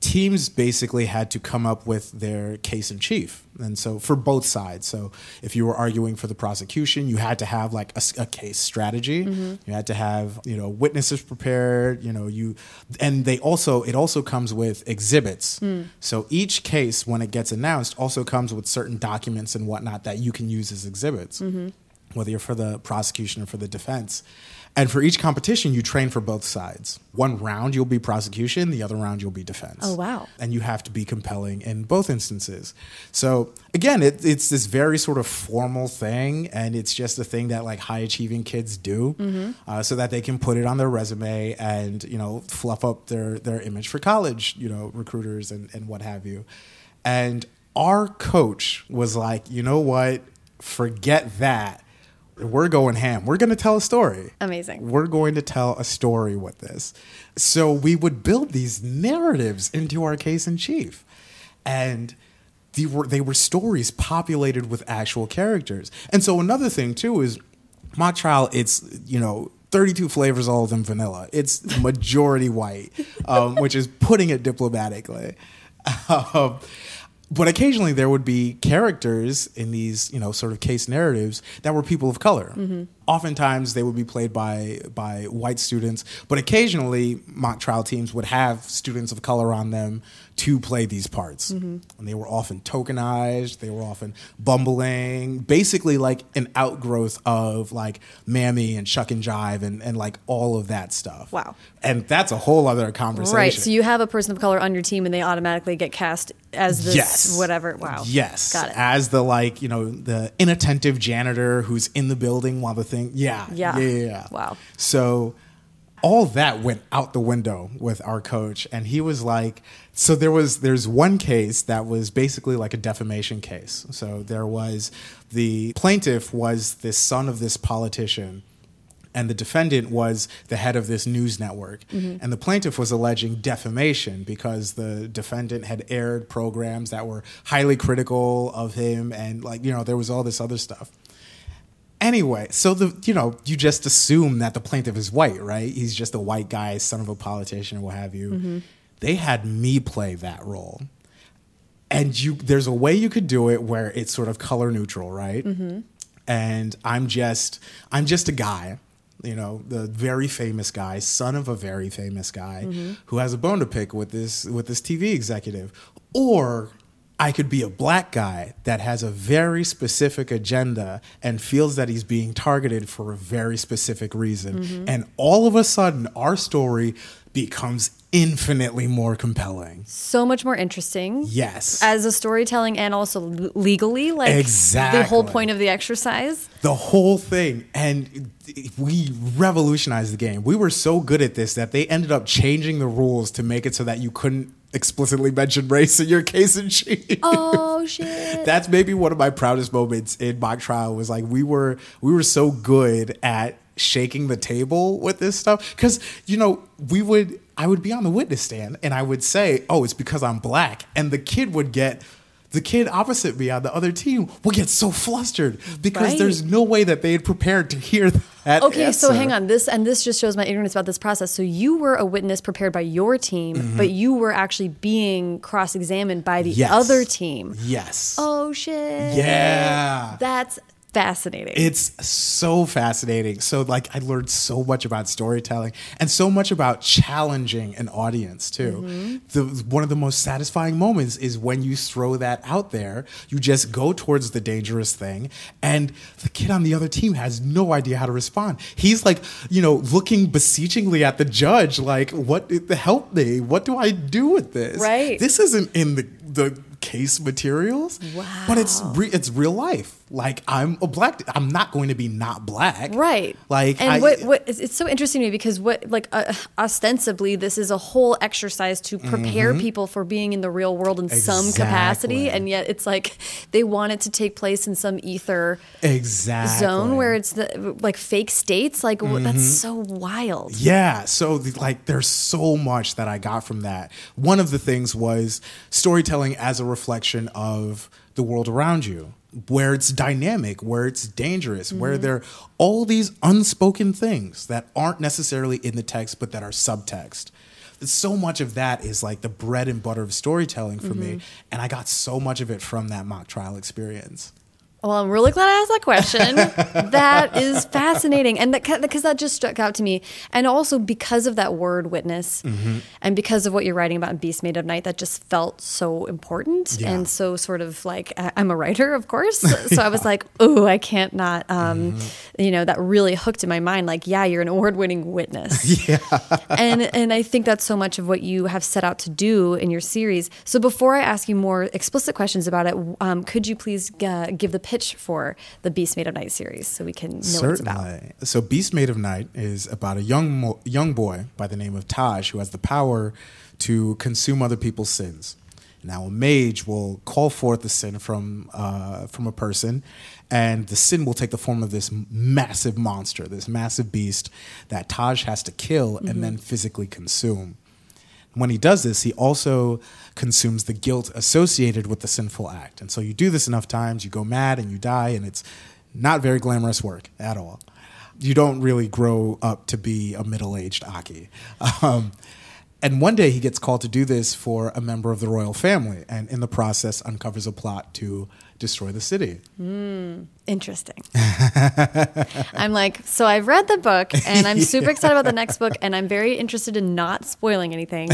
teams basically had to come up with their case in chief. And so for both sides. So if you were arguing for the prosecution you had to have like a case strategy. Mm-hmm. You had to have you know witnesses prepared you know you and they also it also comes with exhibits. Mm. So each case when it gets announced also comes with certain documents and whatnot that you can use as exhibits mm-hmm. whether you're for the prosecution or for the defense. And for each competition, you train for both sides. One round you'll be prosecution, the other round you'll be defense. Oh, wow. And you have to be compelling in both instances. So again, it, it's this very sort of formal thing, and it's just a thing that like high achieving kids do, Mm-hmm. uh, so that they can put it on their resume and you know fluff up their their image for college, you know, recruiters and and what have you. And our coach was like, you know what? Forget that. We're going ham. We're going to tell a story. Amazing. We're going to tell a story with this. So we would build these narratives into our case in chief. And they were, they were stories populated with actual characters. And so another thing, too, is mock trial, it's, you know, 32 flavors all of them vanilla. It's majority white, um, which is putting it diplomatically. Um, but occasionally there would be characters in these, you know, sort of case narratives that were people of color. Mm-hmm. Oftentimes they would be played by by white students, but occasionally mock trial teams would have students of color on them to play these parts. And they were often tokenized, they were often bumbling, basically like an outgrowth of like Mammy and Chuck and Jive and, and like all of that stuff. Wow. And that's a whole other conversation. Right. So you have a person of color on your team and they automatically get cast as this yes. whatever. Wow. Yes. Got it. As the like, you know, the inattentive janitor who's in the building while the thing. Yeah. Yeah. yeah, yeah. Wow. So all that went out the window with our coach and he was like so there was there's one case that was basically like a defamation case so there was the plaintiff was the son of this politician and the defendant was the head of this news network. Mm-hmm. And the plaintiff was alleging defamation because the defendant had aired programs that were highly critical of him and like, you know, there was all this other stuff. Anyway, so the you know, you just assume that the plaintiff is white, right? He's just a white guy, son of a politician or what have you. Mm-hmm. They had me play that role. And you there's a way you could do it where it's sort of color neutral right? Mm-hmm. And i'm just i'm just a guy you know the very famous guy son of a very famous guy mm-hmm. who has a bone to pick with this with this tv executive. Or I could be a black guy that has a very specific agenda and feels that he's being targeted for a very specific reason. Mm-hmm. And all of a sudden, our story becomes infinitely more compelling. So much more interesting. Yes. As a storytelling and also l- legally, like exactly. the whole point of the exercise. the whole thing and we revolutionized the game we were so good at this that they ended up changing the rules to make it so that you couldn't explicitly mention race in your case in chief Oh shit. that's maybe one of my proudest moments in mock trial was like we were we were so good at shaking the table with this stuff because you know we would i would be on the witness stand and i would say oh it's because i'm black and the kid would get the kid opposite me on the other team would get so flustered because Right. there's no way that they had prepared to hear that Okay, so hang on. This and this just shows my ignorance about this process. So you were a witness prepared by your team, but you were actually being cross-examined by the Mm-hmm. Yes. other team. yes Oh shit. yeah That's fascinating. It's so fascinating. So, like, I learned so much about storytelling and so much about challenging an audience too. Mm-hmm. The one of the most satisfying moments is when you throw that out there. You just go towards the dangerous thing, and the kid on the other team has no idea how to respond. He's like, you know, looking beseechingly at the judge, like, "What? Help me! What do I do with this? Right. This isn't in the the." case materials Wow. but it's re- it's real life like i'm a black i'm not going to be not black Right. like and I, what what it's, so interesting to me because what like uh, ostensibly this is a whole exercise to prepare people for being in the real world in some capacity, Mm-hmm. And yet it's like they want it to take place in some ether exactly zone where it's the, like fake states. Like that's Mm-hmm. so wild. Yeah, so the- like there's so much that I got from that. One of the things was storytelling as a reflection of the world around you, where it's dynamic, where it's dangerous, where mm-hmm. there are all these unspoken things that aren't necessarily in the text but that are subtext. So much of that is like the bread and butter of storytelling for me, mm-hmm. and I got so much of it from that mock trial experience. Well, I'm really glad I asked that question. that is fascinating, and that because that just struck out to me, and also because of that word witness, Mm-hmm. and because of what you're writing about in Beast Made of Night, that just felt so important Yeah. and so sort of like I'm a writer, of course, so I was like, oh, I can't not, um, Mm-hmm. you know, that really hooked in my mind. Like, yeah, you're an award-winning witness, yeah, and and I think that's so much of what you have set out to do in your series. So before I ask you more explicit questions about it, um, could you please uh, give the pitch for the Beast Made of Night series so we can know what it's about? Certainly. So, Beast Made of Night is about a young mo- young boy by the name of Taj who has the power to consume other people's sins. Now, a mage will call forth the sin from uh, from a person, and the sin will take the form of this massive monster, this massive beast that Taj has to kill and then physically consume. When he does this, he also consumes the guilt associated with the sinful act. And so you do this enough times, you go mad and you die, and it's not very glamorous work at all. You don't really grow up to be a middle aged Aki. Um, and one day he gets called to do this for a member of the royal family, and in the process, uncovers a plot to destroy the city. Interesting. I'm like, so I've read the book and I'm super excited about the next book and I'm very interested in not spoiling anything.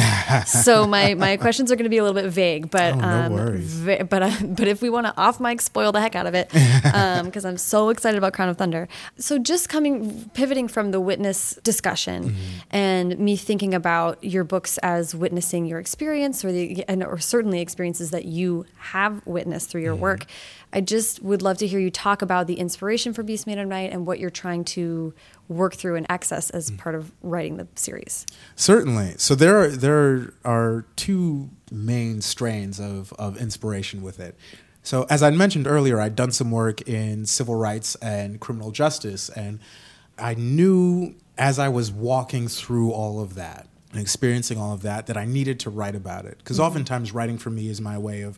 So my, my questions are going to be a little bit vague, but Oh, no um, ve- but uh, but if we want to off mic spoil the heck out of it, because I'm so excited about Crown of Thunder. So just coming pivoting from the witness discussion and me thinking about your books as witnessing your experience or the and or certainly experiences that you have witnessed through your work. I just would love to hear you talk about the inspiration for Beast Made of Night and what you're trying to work through and access as mm. part of writing the series. Certainly. So there are there are two main strains of of inspiration with it. So as I mentioned earlier, I'd done some work in civil rights and criminal justice, and I knew as I was walking through all of that and experiencing all of that that I needed to write about it because mm-hmm. oftentimes writing for me is my way of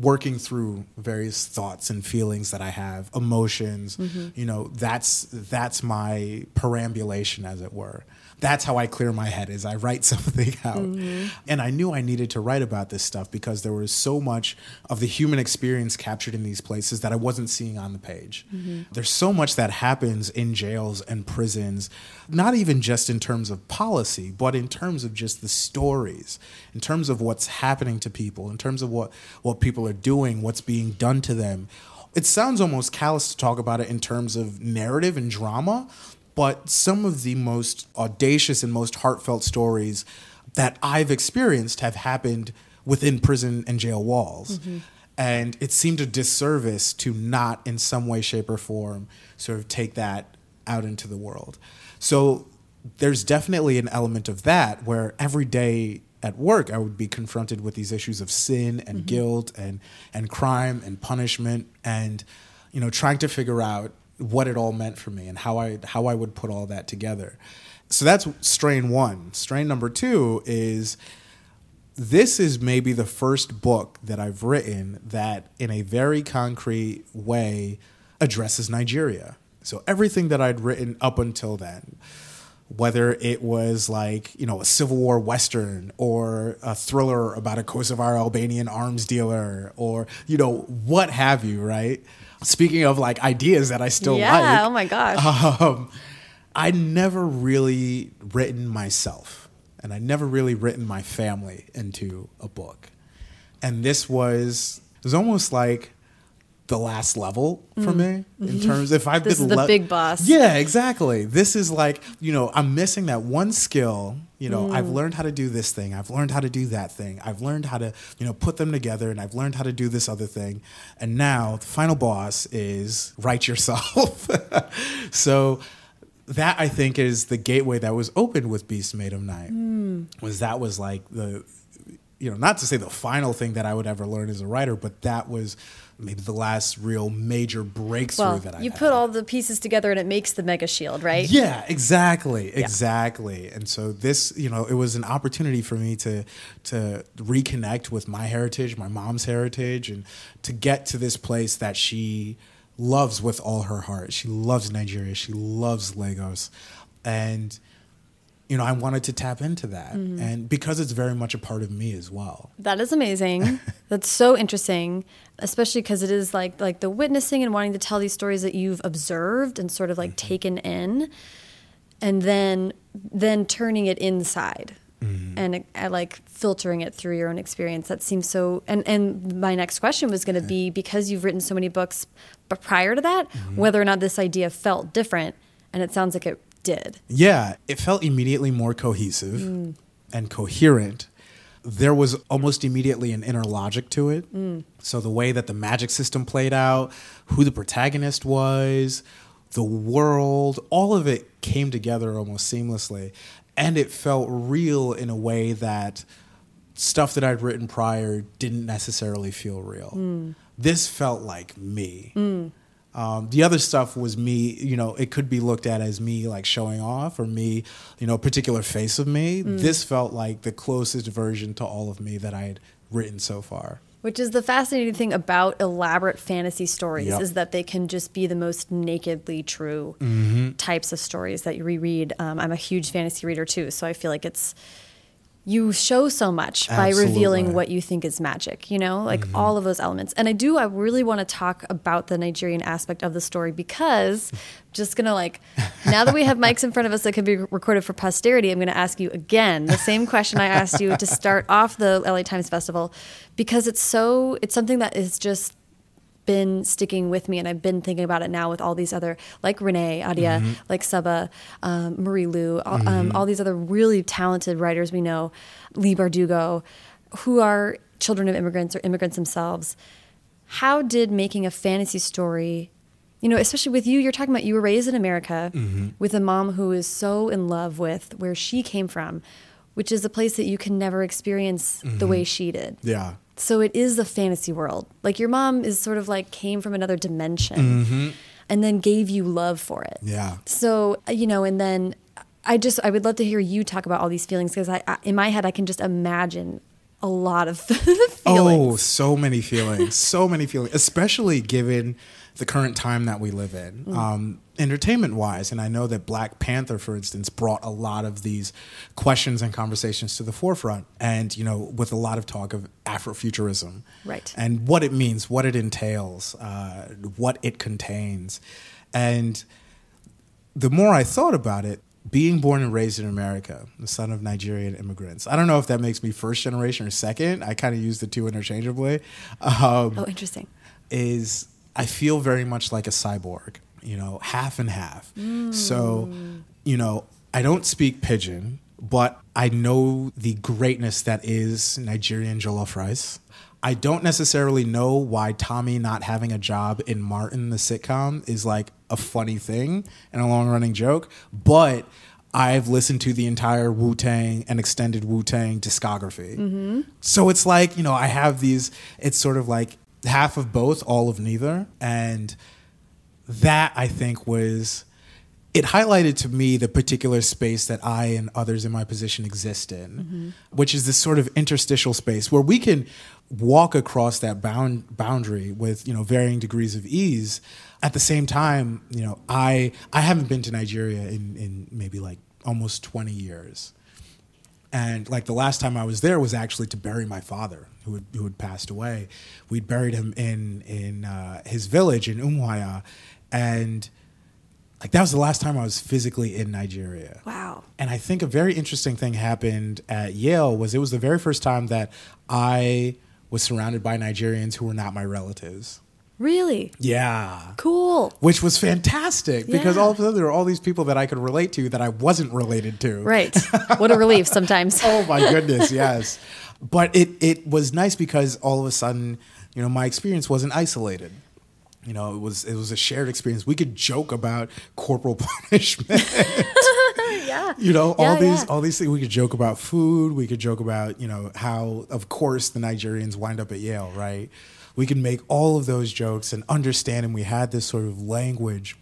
working through various thoughts and feelings that I have, emotions. Mm-hmm. You know, that's that's my perambulation, as it were. That's how I clear my head is I write something out. Mm-hmm. And I knew I needed to write about this stuff because there was so much of the human experience captured in these places that I wasn't seeing on the page. Mm-hmm. There's so much that happens in jails and prisons, not even just in terms of policy, but in terms of just the stories, in terms of what's happening to people, in terms of what, what people are are doing, what's being done to them. It sounds almost callous to talk about it in terms of narrative and drama, but some of the most audacious and most heartfelt stories that I've experienced have happened within prison and jail walls. Mm-hmm. And it seemed a disservice to not, in some way, shape, or form, sort of take that out into the world. So there's definitely an element of that where every day at work I would be confronted with these issues of sin and mm-hmm. guilt and and crime and punishment and you know trying to figure out what it all meant for me and how I how I would put all that together. So that's strain 1. Strain number 2 is this is maybe the first book that I've written that in a very concrete way addresses Nigeria. So everything that I'd written up until then whether it was like you know a civil war western or a thriller about a kosovar albanian arms dealer or you know what have you right speaking of like ideas that i still yeah, like oh my gosh. um, i never really written myself and i never really written my family into a book. And this was it was almost like the last level for mm. me in mm-hmm. terms if I've this been is the le- big boss. Yeah, exactly. This is like you know I'm missing that one skill. You know mm. I've learned how to do this thing. I've learned how to do that thing. I've learned how to you know put them together, and I've learned how to do this other thing. And now the final boss is write yourself. so that I think is the gateway that was opened with Beast Made of Night. Mm. Was that was like the you know not to say the final thing that I would ever learn as a writer, but that was maybe the last real major breakthrough well, that I had. you put all the pieces together and it makes the mega shield, right? Yeah, exactly, exactly. And so this, you know, it was an opportunity for me to to reconnect with my heritage, my mom's heritage, and to get to this place that she loves with all her heart. She loves Nigeria. She loves Lagos, and you know, I wanted to tap into that. Mm-hmm. And because it's very much a part of me as well. That is amazing. That's so interesting, especially because it is like like the witnessing and wanting to tell these stories that you've observed and sort of like mm-hmm. taken in and then then turning it inside. Mm-hmm. And uh, like filtering it through your own experience. That seems so. And and my next question was going to be because you've written so many books, but prior to that, mm-hmm. whether or not this idea felt different. And it sounds like it did. Yeah, it felt immediately more cohesive mm. and coherent. There was almost immediately an inner logic to it. Mm. So the way that the magic system played out, who the protagonist was, the world, all of it came together almost seamlessly. And it felt real in a way that stuff that I'd written prior didn't necessarily feel real. Mm. This felt like me. Um, the other stuff was me, you know, it could be looked at as me like showing off or me, you know, a particular face of me. Mm. This felt like the closest version to all of me that I had written so far. Which is the fascinating thing about elaborate fantasy stories yep. is that they can just be the most nakedly true mm-hmm. types of stories that you reread. Um, I'm a huge fantasy reader too, so I feel like it's you show so much by revealing what you think is magic, you know, like mm-hmm. all of those elements. And I do, I really want to talk about the Nigerian aspect of the story because just gonna like, now that we have mics in front of us that can be recorded for posterity, I'm gonna ask you again the same question I asked you to start off the LA Times Festival because it's so, it's something that is just been sticking with me and I've been thinking about it now with all these other like Renee Ahdieh, mm-hmm. like Sabaa, um, Marie Lu, all, um, mm-hmm. all these other really talented writers we know, Leigh Bardugo, who are children of immigrants or immigrants themselves. How did making a fantasy story you know, especially with you, you're talking about you were raised in America mm-hmm. with a mom who is so in love with where she came from, which is a place that you can never experience mm-hmm. the way she did. Yeah. So it is a fantasy world. Like your mom is sort of like came from another dimension mm-hmm. and then gave you love for it. Yeah. So, you know, and then I just, I would love to hear you talk about all these feelings because I, I, in my head, I can just imagine a lot of feelings. Oh, so many feelings. so many feelings, especially given the current time that we live in, mm. um, entertainment wise. And I know that Black Panther, for instance, brought a lot of these questions and conversations to the forefront. And, you know, with a lot of talk of Afrofuturism. Right. And what it means, what it entails, uh, what it contains. And the more I thought about it, being born and raised in America, the son of Nigerian immigrants. I don't know if that makes me first generation or second. I kind of use the two interchangeably. Um, Oh, interesting. is I feel very much like a cyborg, you know, half and half. Mm. So, you know, I don't speak pidgin, but I know the greatness that is Nigerian jollof rice. I don't necessarily know why Tommy not having a job in Martin the sitcom is like a funny thing and a long running joke, but I've listened to the entire Wu Tang and extended Wu Tang discography. Mm-hmm. So it's like, you know, I have these, it's sort of like half of both, all of neither. And that I think was it highlighted to me the particular space that I and others in my position exist in, which is this sort of interstitial space where we can walk across that bound boundary with you know varying degrees of ease. At the same time, you know, I I haven't been to Nigeria in in maybe like almost twenty years. And like the last time I was there was actually to bury my father, who had, who had passed away. We'd buried him in in uh, his village in Umuahia, and like that was the last time I was physically in Nigeria. Wow. And I think a very interesting thing happened at Yale was it was the very first time that I was surrounded by Nigerians who were not my relatives. Really? Yeah. Cool. Which was fantastic because all of a sudden there were all these people that I could relate to that I wasn't related to. Right. what a relief sometimes. Oh my goodness, yes. But it it was nice because all of a sudden, you know, my experience wasn't isolated. You know, it was it was a shared experience. We could joke about corporal punishment. yeah. you know, all Yeah, these yeah. all these things. We could joke about food. We could joke about you know how, of course, the Nigerians wind up at Yale, right? We could make all of those jokes and understand, and we had this sort of language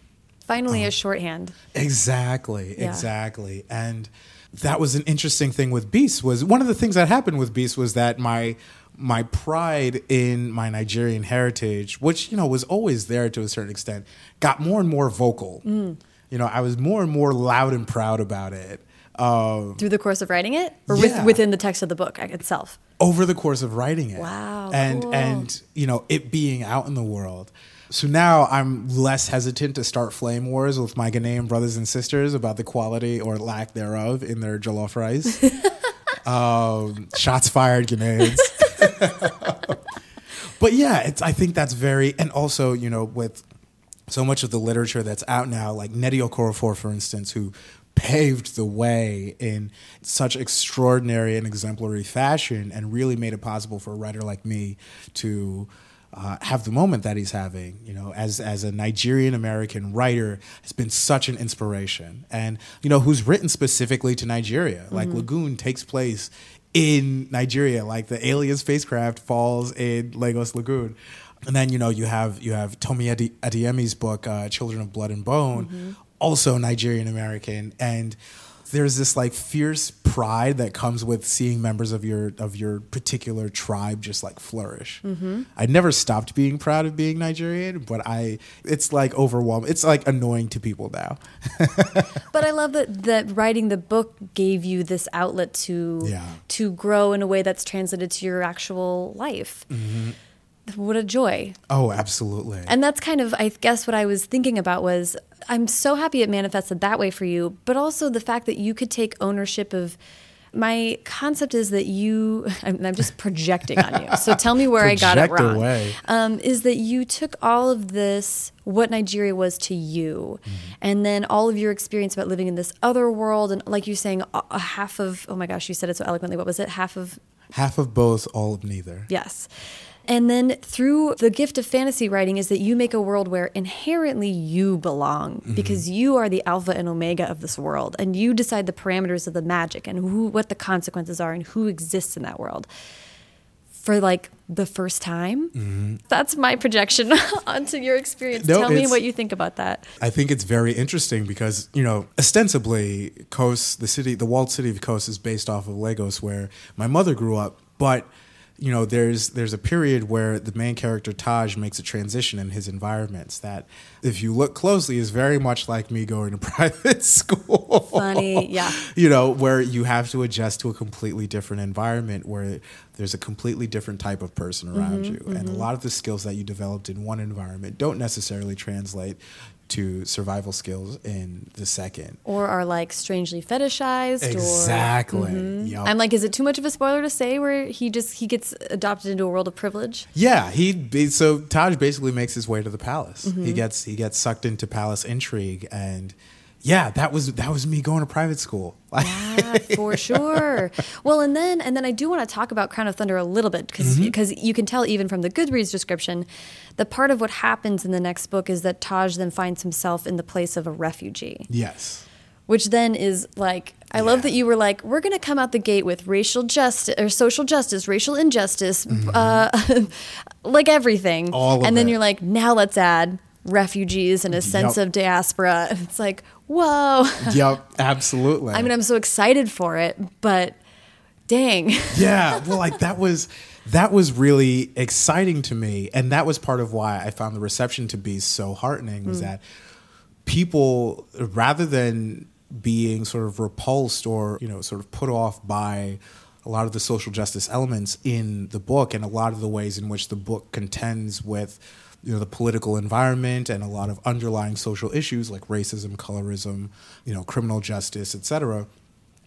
Finally, a um, shorthand. Exactly, Yeah. exactly. And that was an interesting thing with Beast was one of the things that happened with Beast was that my my pride in my Nigerian heritage, which you know was always there to a certain extent, got more and more vocal. Mm. You know, I was more and more loud and proud about it. Um, Through the course of writing it? Or Yeah. with, within the text of the book itself? over the course of writing it. Wow, And cool. and you know, it being out in the world. So now I'm less hesitant to start flame wars with my Ghanaian brothers and sisters about the quality or lack thereof in their jollof rice. um, shots fired, Ghanaians. but yeah, it's I think that's very and also, you know, with so much of the literature that's out now, like Nnedi Okorafor, for instance, who paved the way in such extraordinary and exemplary fashion and really made it possible for a writer like me to uh, have the moment that he's having, you know, as as a Nigerian American writer, has been such an inspiration, and you know, who's written specifically to Nigeria. Like Lagoon takes place in Nigeria, like the alien spacecraft falls in Lagos Lagoon. And then you know you have you have Tomi Adi- Adeyemi's book uh, Children of Blood and Bone, also Nigerian American, and there's this like fierce pride that comes with seeing members of your of your particular tribe just like flourish. I never stopped being proud of being Nigerian, but I it's like overwhelming. It's like annoying to people now. But I love that that writing the book gave you this outlet to Yeah. to grow in a way that's translated to your actual life. Mm-hmm. What a joy. Oh, absolutely. And that's kind of, I guess, what I was thinking about was I'm so happy it manifested that way for you, but also the fact that you could take ownership of. My concept is that you, I'm, I'm just projecting on you. So tell me where I got it wrong. away. Um, is that you took all of this, what Nigeria was to you, Mm-hmm. and then all of your experience about living in this other world, and like you're saying, a, a half of, oh my gosh, you said it so eloquently. What was it? Half of Half of both, all of neither. Yes. And then through the gift of fantasy writing is that you make a world where inherently you belong mm-hmm. because you are the alpha and omega of this world and you decide the parameters of the magic and who what the consequences are and who exists in that world. For like the first time. Mm-hmm. That's my projection onto your experience. No, Tell me what you think about that. I think it's very interesting because, you know, ostensibly, Kos, the city, the walled city of Kos is based off of Lagos, where my mother grew up. But, you know, there's there's a period where the main character Taj makes a transition in his environments that, if you look closely, is very much like me going to private school. Funny, yeah. you know, where you have to adjust to a completely different environment where there's a completely different type of person around mm-hmm, you. And a mm-hmm. lot of the skills that you developed in one environment don't necessarily translate to survival skills in the second. Or are like strangely fetishized. Exactly. Or, Yup. I'm like, is it too much of a spoiler to say where he just he gets adopted into a world of privilege? Yeah, he be- so Taj basically makes his way to the palace. Mm-hmm. He gets he gets sucked into palace intrigue, and yeah, that was that was me going to private school. Yeah, for sure. Well, and then and then I do want to talk about Crown of Thunder a little bit because Mm-hmm. you can tell even from the Goodreads description, the part of what happens in the next book is that Taj then finds himself in the place of a refugee, yes, which then is like I love that you were like we're going to come out the gate with racial justice or social justice, racial injustice, uh, like everything, Mm-hmm. All of and then it. you're like now let's add refugees and a sense Yup. of diaspora. It's like whoa. yep, absolutely. I mean, I'm so excited for it, but dang. yeah well like that was that was really exciting to me and that was part of why i found the reception to be so heartening was mm. that people rather than being sort of repulsed or you know sort of put off by a lot of the social justice elements in the book and a lot of the ways in which the book contends with you know the political environment and a lot of underlying social issues like racism colorism you know criminal justice etc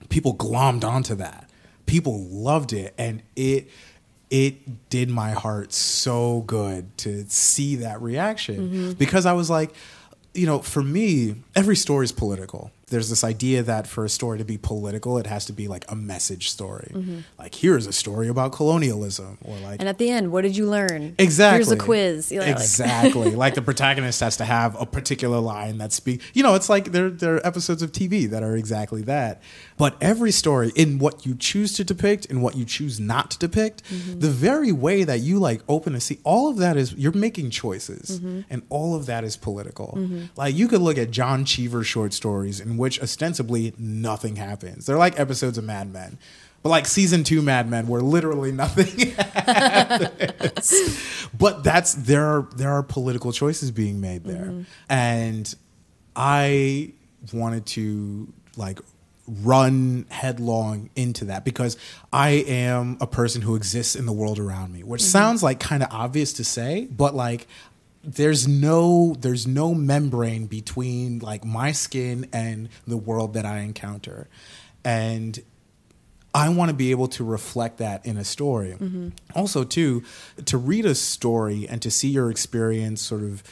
people glommed onto that. People loved it and it it did my heart so good to see that reaction mm-hmm. because i was like you know for me every story is political there's this idea that for a story to be political it has to be like a message story like here's a story about colonialism or like And at the end, what did you learn? Exactly. Here's a quiz. You know, like- exactly. like the protagonist has to have a particular line that speak. You know, it's like there there are episodes of TV that are exactly that. But every story in what you choose to depict and what you choose not to depict, Mm-hmm. the very way that you like open a see, all of that is you're making choices, Mm-hmm. and all of that is political. Like you could look at John Cheever short stories in which ostensibly nothing happens. They're like episodes of Mad Men. But like season two Mad Men, where literally nothing but that's there are there are political choices being made there mm-hmm. and i wanted to like run headlong into that because i am a person who exists in the world around me which mm-hmm. sounds like kind of obvious to say but like there's no there's no membrane between like my skin and the world that i encounter and I want to be able to reflect that in a story. Mm-hmm. Also, too, to read a story and to see your experience sort of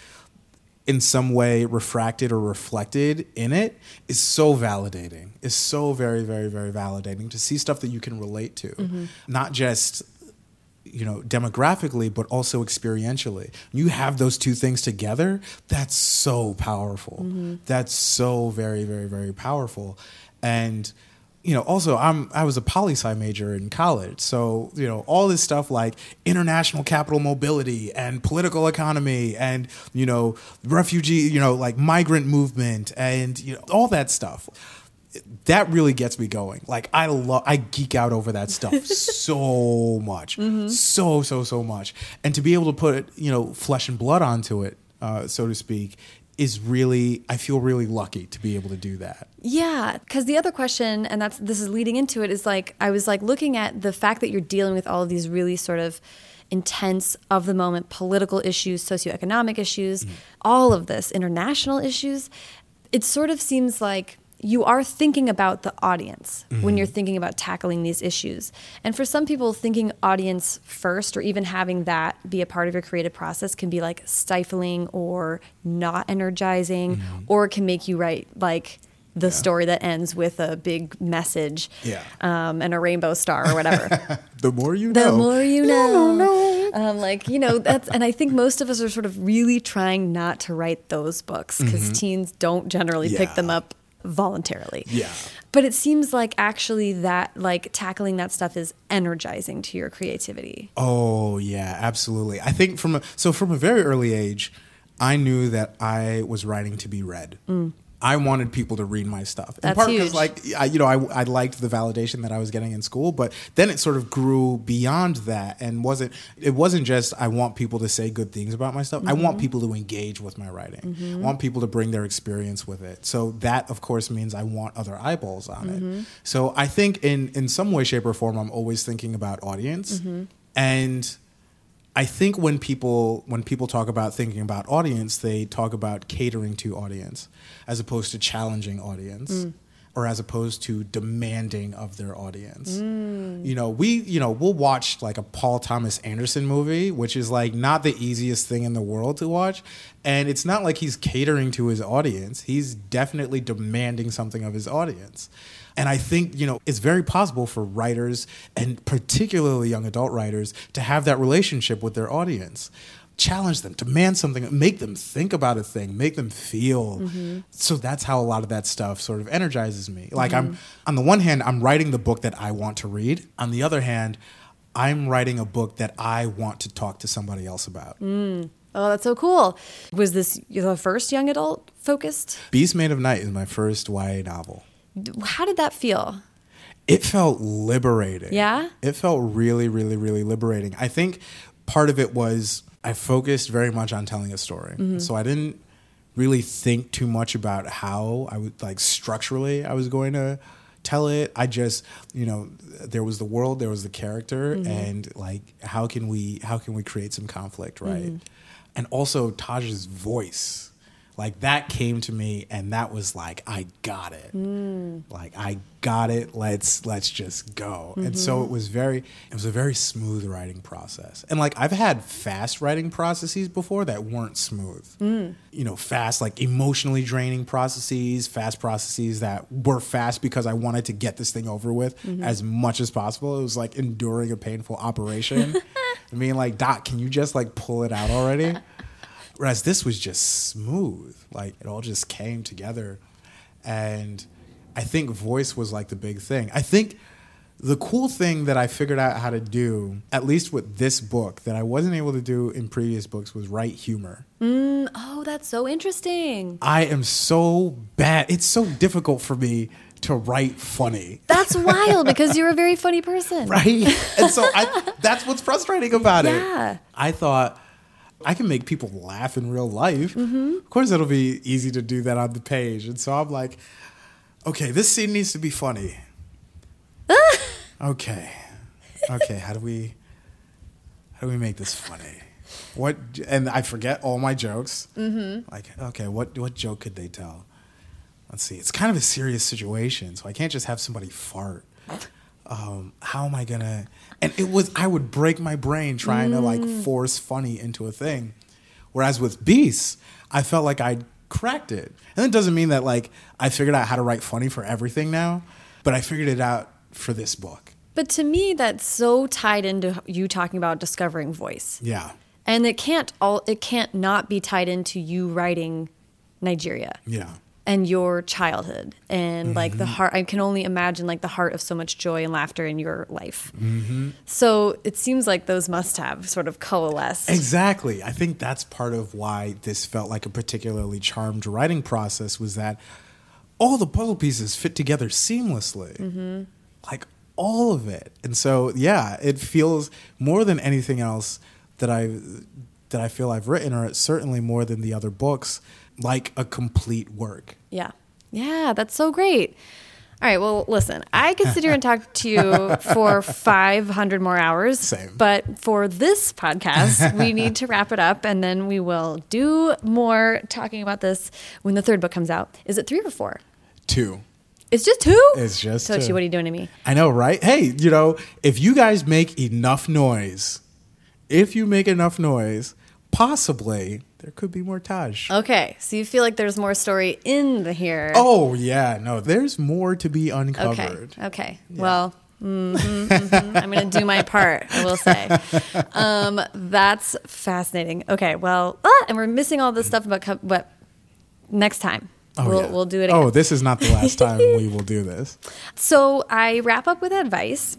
in some way refracted or reflected in it is so validating. Is so very, very, very validating to see stuff that you can relate to, mm-hmm. not just you know demographically but also experientially. You have those two things together that's so powerful. Mm-hmm. That's so very very very powerful. And you know also i'm i was a poli sci major in college. So you know all this stuff like international capital mobility and political economy and you know refugee you know like migrant movement and you know all that stuff that really gets me going. Like I love, I geek out over that stuff so much, so so so much, and to be able to put you know flesh and blood onto it, uh, so to speak, is really I feel really lucky to be able to do that. Yeah, because the other question, and that's this is leading into it, is like I was like looking at the fact that you're dealing with all of these really sort of intense of the moment political issues, socioeconomic issues, all of this international issues. It sort of seems like you are thinking about the audience when you're thinking about tackling these issues. And for some people, thinking audience first or even having that be a part of your creative process can be like stifling or not energizing or it can make you write like the story that ends with a big message Yeah. um, and a rainbow star or whatever. The more you the know, The more you know. Um, like, you know, that's, and I think most of us are sort of really trying not to write those books because teens don't generally pick them up voluntarily. Yeah. But it seems like actually that, like, tackling that stuff is energizing to your creativity. Oh yeah, absolutely. I think from a, so from a very early age, I knew that I was writing to be read. Mm. I wanted people to read my stuff. In That's part because, like, I, you know, I, I liked the validation that I was getting in school, but then it sort of grew beyond that and wasn't. It wasn't just I want people to say good things about my stuff. I want Mm-hmm. people to engage with my writing. I want people to bring their experience with it. So that, of course, means I want other eyeballs on Mm-hmm. it. So I think in in some way, shape, or form, I'm always thinking about audience Mm-hmm. and. I think when people when people talk about thinking about audience, they talk about catering to audience as opposed to challenging audience mm. or as opposed to demanding of their audience. Mm. You know, we you know, we'll watch like a Paul Thomas Anderson movie, which is like not the easiest thing in the world to watch, and it's not like he's catering to his audience. He's definitely demanding something of his audience. And I think, you know, it's very possible for writers and particularly young adult writers to have that relationship with their audience. Challenge them, demand something, make them think about a thing, make them feel. Mm-hmm. So that's how a lot of that stuff sort of energizes me. Like I'm mm-hmm. on the one hand, I'm writing the book that I want to read. On the other hand, I'm writing a book that I want to talk to somebody else about. Mm. Oh, that's so cool. Was this the first young adult focused? Beast Made of Night is my first YA novel. How did that feel? it felt liberating. Yeah? It felt really, really, really liberating. I think part of it was I focused very much on telling a story. Mm-hmm. So I didn't really think too much about how I would like structurally I was going to tell it. I just, you know, there was the world, there was the character Mm-hmm. and like how can we how can we create some conflict, right? Mm-hmm. And also Taj's voice. Like that came to me and that was like I got it Mm. like I got it. Let's let's just go. And so mm-hmm. it was very it was a very smooth writing process. And like I've had fast writing processes before that weren't smooth. Mm. You know, fast like emotionally draining processes, fast processes that were fast because I wanted to get this thing over with mm-hmm. as much as possible. It was like enduring a painful operation. I mean like, "Doc, can you just like pull it out already?" Whereas this was just smooth. Like it all just came together. And I think voice was like the big thing. I think the cool thing that I figured out how to do, at least with this book, that I wasn't able to do in previous books was write humor. Mm, oh, that's so interesting. I am so bad. It's so difficult for me to write funny. That's wild because you're a very funny person. right? and so I, that's what's frustrating about it. Yeah. it. I thought I can make people laugh in real life. Mm-hmm. Of course, it'll be easy to do that on the page. And so I'm like, okay, this scene needs to be funny. okay, okay, how do we, how do we make this funny? What? And I forget all my jokes. Mm-hmm. Like, okay, what what joke could they tell? Let's see. It's kind of a serious situation, so I can't just have somebody fart um, how am I gonna? And it was I would break my brain trying to like mm. force funny into a thing, whereas with Beasts, I felt like I cracked it. And it doesn't mean that like I figured out how to write funny for everything now, but I figured it out for this book. But to me, that's so tied into you talking about discovering voice. Yeah, And it can't all it can't not be tied into you writing Nigeria yeah, and your childhood and like Mm-hmm. the heart I can only imagine like the heart of so much joy and laughter in your life. Mm-hmm. So it seems like those must have sort of coalesced. exactly. I think that's part of why this felt like a particularly charmed writing process was that all the puzzle pieces fit together seamlessly. Like all of it. And so yeah, it feels more than anything else that I that I feel I've written, or certainly more than the other books, like a complete work. Yeah. Yeah, that's so great. All right, well, listen, I could sit here and talk to you for 500 more hours. Same. But for this podcast, we need to wrap it up and then we will do more talking about this when the third book comes out. Is it three or four? Two. It's just two? It's just Tochi, two. what are you doing to me? I know, right? Hey, you know, if you guys make enough noise, if you make enough noise, possibly there could be more Taj. Okay, so you feel like there's more story in the here. Oh yeah, no, there's more to be okay. uncovered. Okay. Well, mhm, mhm. I'm going to do my part, I will say. Um, that's fascinating. Okay, well, ah, and we're missing all this stuff about co- what next time. Oh, we'll, yeah. we'll do it again. Oh, this is not the last time we will do this. So I wrap up with advice.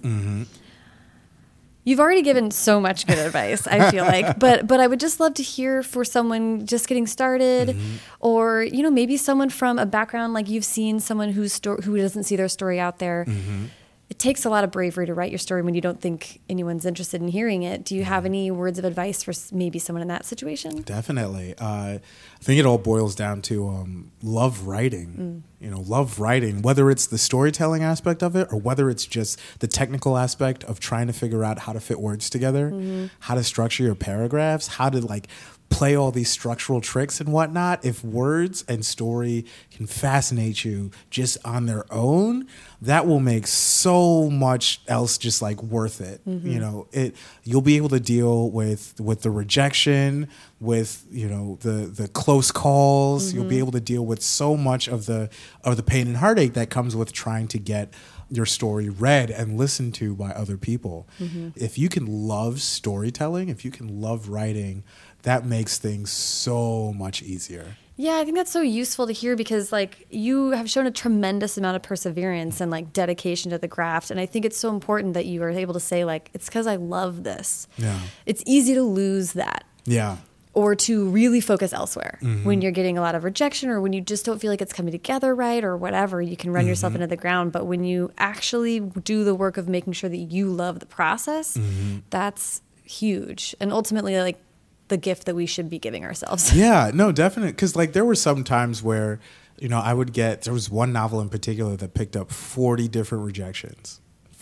You've already given so much good advice, I feel like. But but I would just love to hear for someone just getting started Mm-hmm. or you know, maybe someone from a background like you've seen someone who's sto- who doesn't see their story out there. Mm-hmm. It takes a lot of bravery to write your story when you don't think anyone's interested in hearing it. Do you have any words of advice for maybe someone in that situation? Definitely. Uh, I think it all boils down to um, love writing. You know, love writing, whether it's the storytelling aspect of it or whether it's just the technical aspect of trying to figure out how to fit words together, mm-hmm. how to structure your paragraphs, how to like play all these structural tricks and whatnot. If words and story can fascinate you just on their own, that will make so much else just like worth it. Mm-hmm. You know, it you'll be able to deal with with the rejection, with you know the the close calls. You'll be mm-hmm. able to deal with so much of the of the pain and heartache that comes with trying to get your story read and listened to by other people. Mm-hmm. If you can love storytelling, if you can love writing, that makes things so much easier. Yeah, I think that's so useful to hear because like you have shown a tremendous amount of perseverance and like dedication to the craft and I think it's so important that you are able to say like it's cuz I love this. Yeah. It's easy to lose that Yeah. Or to really focus elsewhere Mm-hmm. when you're getting a lot of rejection or when you just don't feel like it's coming together right or whatever you can run yourself Mm-hmm. into the ground but when you actually do the work of making sure that you love the process Mm-hmm. that's huge and ultimately like the gift that we should be giving ourselves Yeah, no, definitely. Because like there were some times where, you know, I would get. There was one novel in particular that picked up forty different rejections.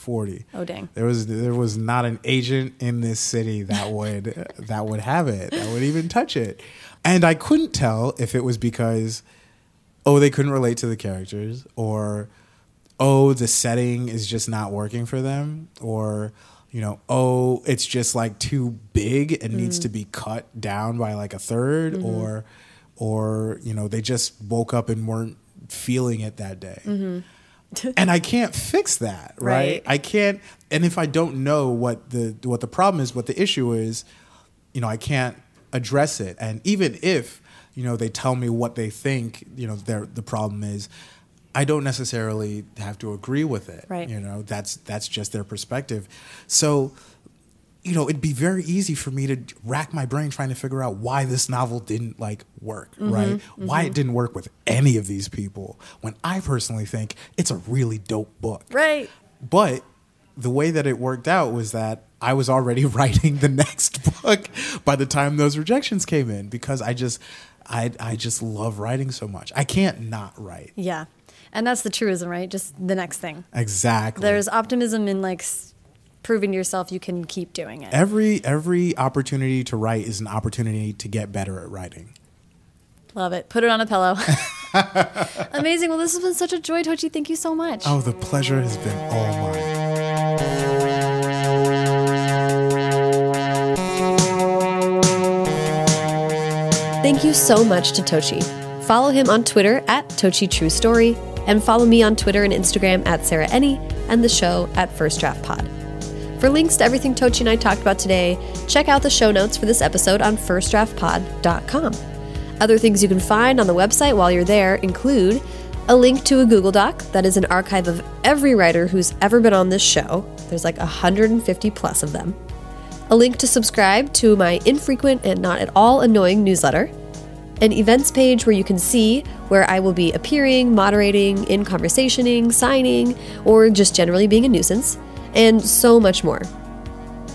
Forty. Oh, dang. There was there was not an agent in this city that would that would have it that would even touch it, and I couldn't tell if it was because, oh, they couldn't relate to the characters, or, oh, the setting is just not working for them, or. You know, oh, it's just like too big and needs mm. to be cut down by like a 3rd mm-hmm. or, or you know, they just woke up and weren't feeling it that day mm-hmm. and I can't fix that, right? Right. I can't and if I don't know what the what the problem is, what the issue is, you know, I can't address it. And even if, you know, they tell me what they think, you know, their the problem is, I don't necessarily have to agree with it. Right. You know, that's that's just their perspective. So you know, it'd be very easy for me to rack my brain trying to figure out why this novel didn't like work, Mm-hmm, right? Why it didn't work with any of these people. When I personally think it's a really dope book. right But the way that it worked out was that I was already writing the next book by the time those rejections came in because I just I I just love writing so much. I can't not write. Yeah. And that's the truism, right? Just the next thing. Exactly. There's optimism in like to yourself you can keep doing it. every every opportunity to write is an opportunity to get better at writing. Love it. Put it on a pillow. Amazing. Well, this has been such a joy, Tochi. Thank you so much. Oh, the pleasure has been all mine. Thank you so much to Tochi. Follow him on Twitter at Tochi True Story, and follow me on Twitter and Instagram at Sarah Enni, and the show at First Draft Pod. For links to everything Tochi and I talked about today, check out the show notes for this episode on firstdraftpod.com. Other things you can find on the website while you're there include a link to a Google Doc that is an archive of every writer who's ever been on this show. There's like 150 plus of them a link to subscribe to my infrequent and not at all annoying newsletter, an events page where you can see where I will be appearing, moderating, in conversationing, signing, or just generally being a nuisance, and so much more.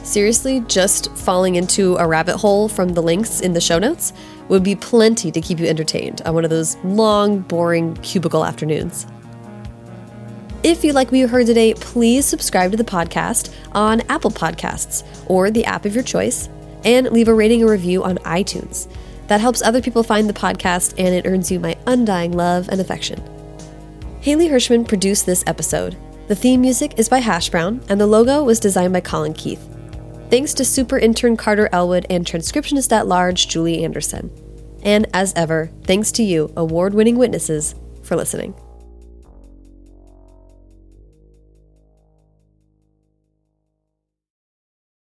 Seriously, just falling into a rabbit hole from the links in the show notes would be plenty to keep you entertained on one of those long, boring cubicle afternoons. If you like what you heard today, please subscribe to the podcast on Apple Podcasts or the app of your choice and leave a rating or review on iTunes. That helps other people find the podcast and it earns you my undying love and affection. Haley Hirschman produced this episode. The theme music is by Hash Brown and the logo was designed by Colin Keith. Thanks to super intern Carter Elwood and transcriptionist at large Julie Anderson. And as ever, thanks to you, award winning witnesses, for listening.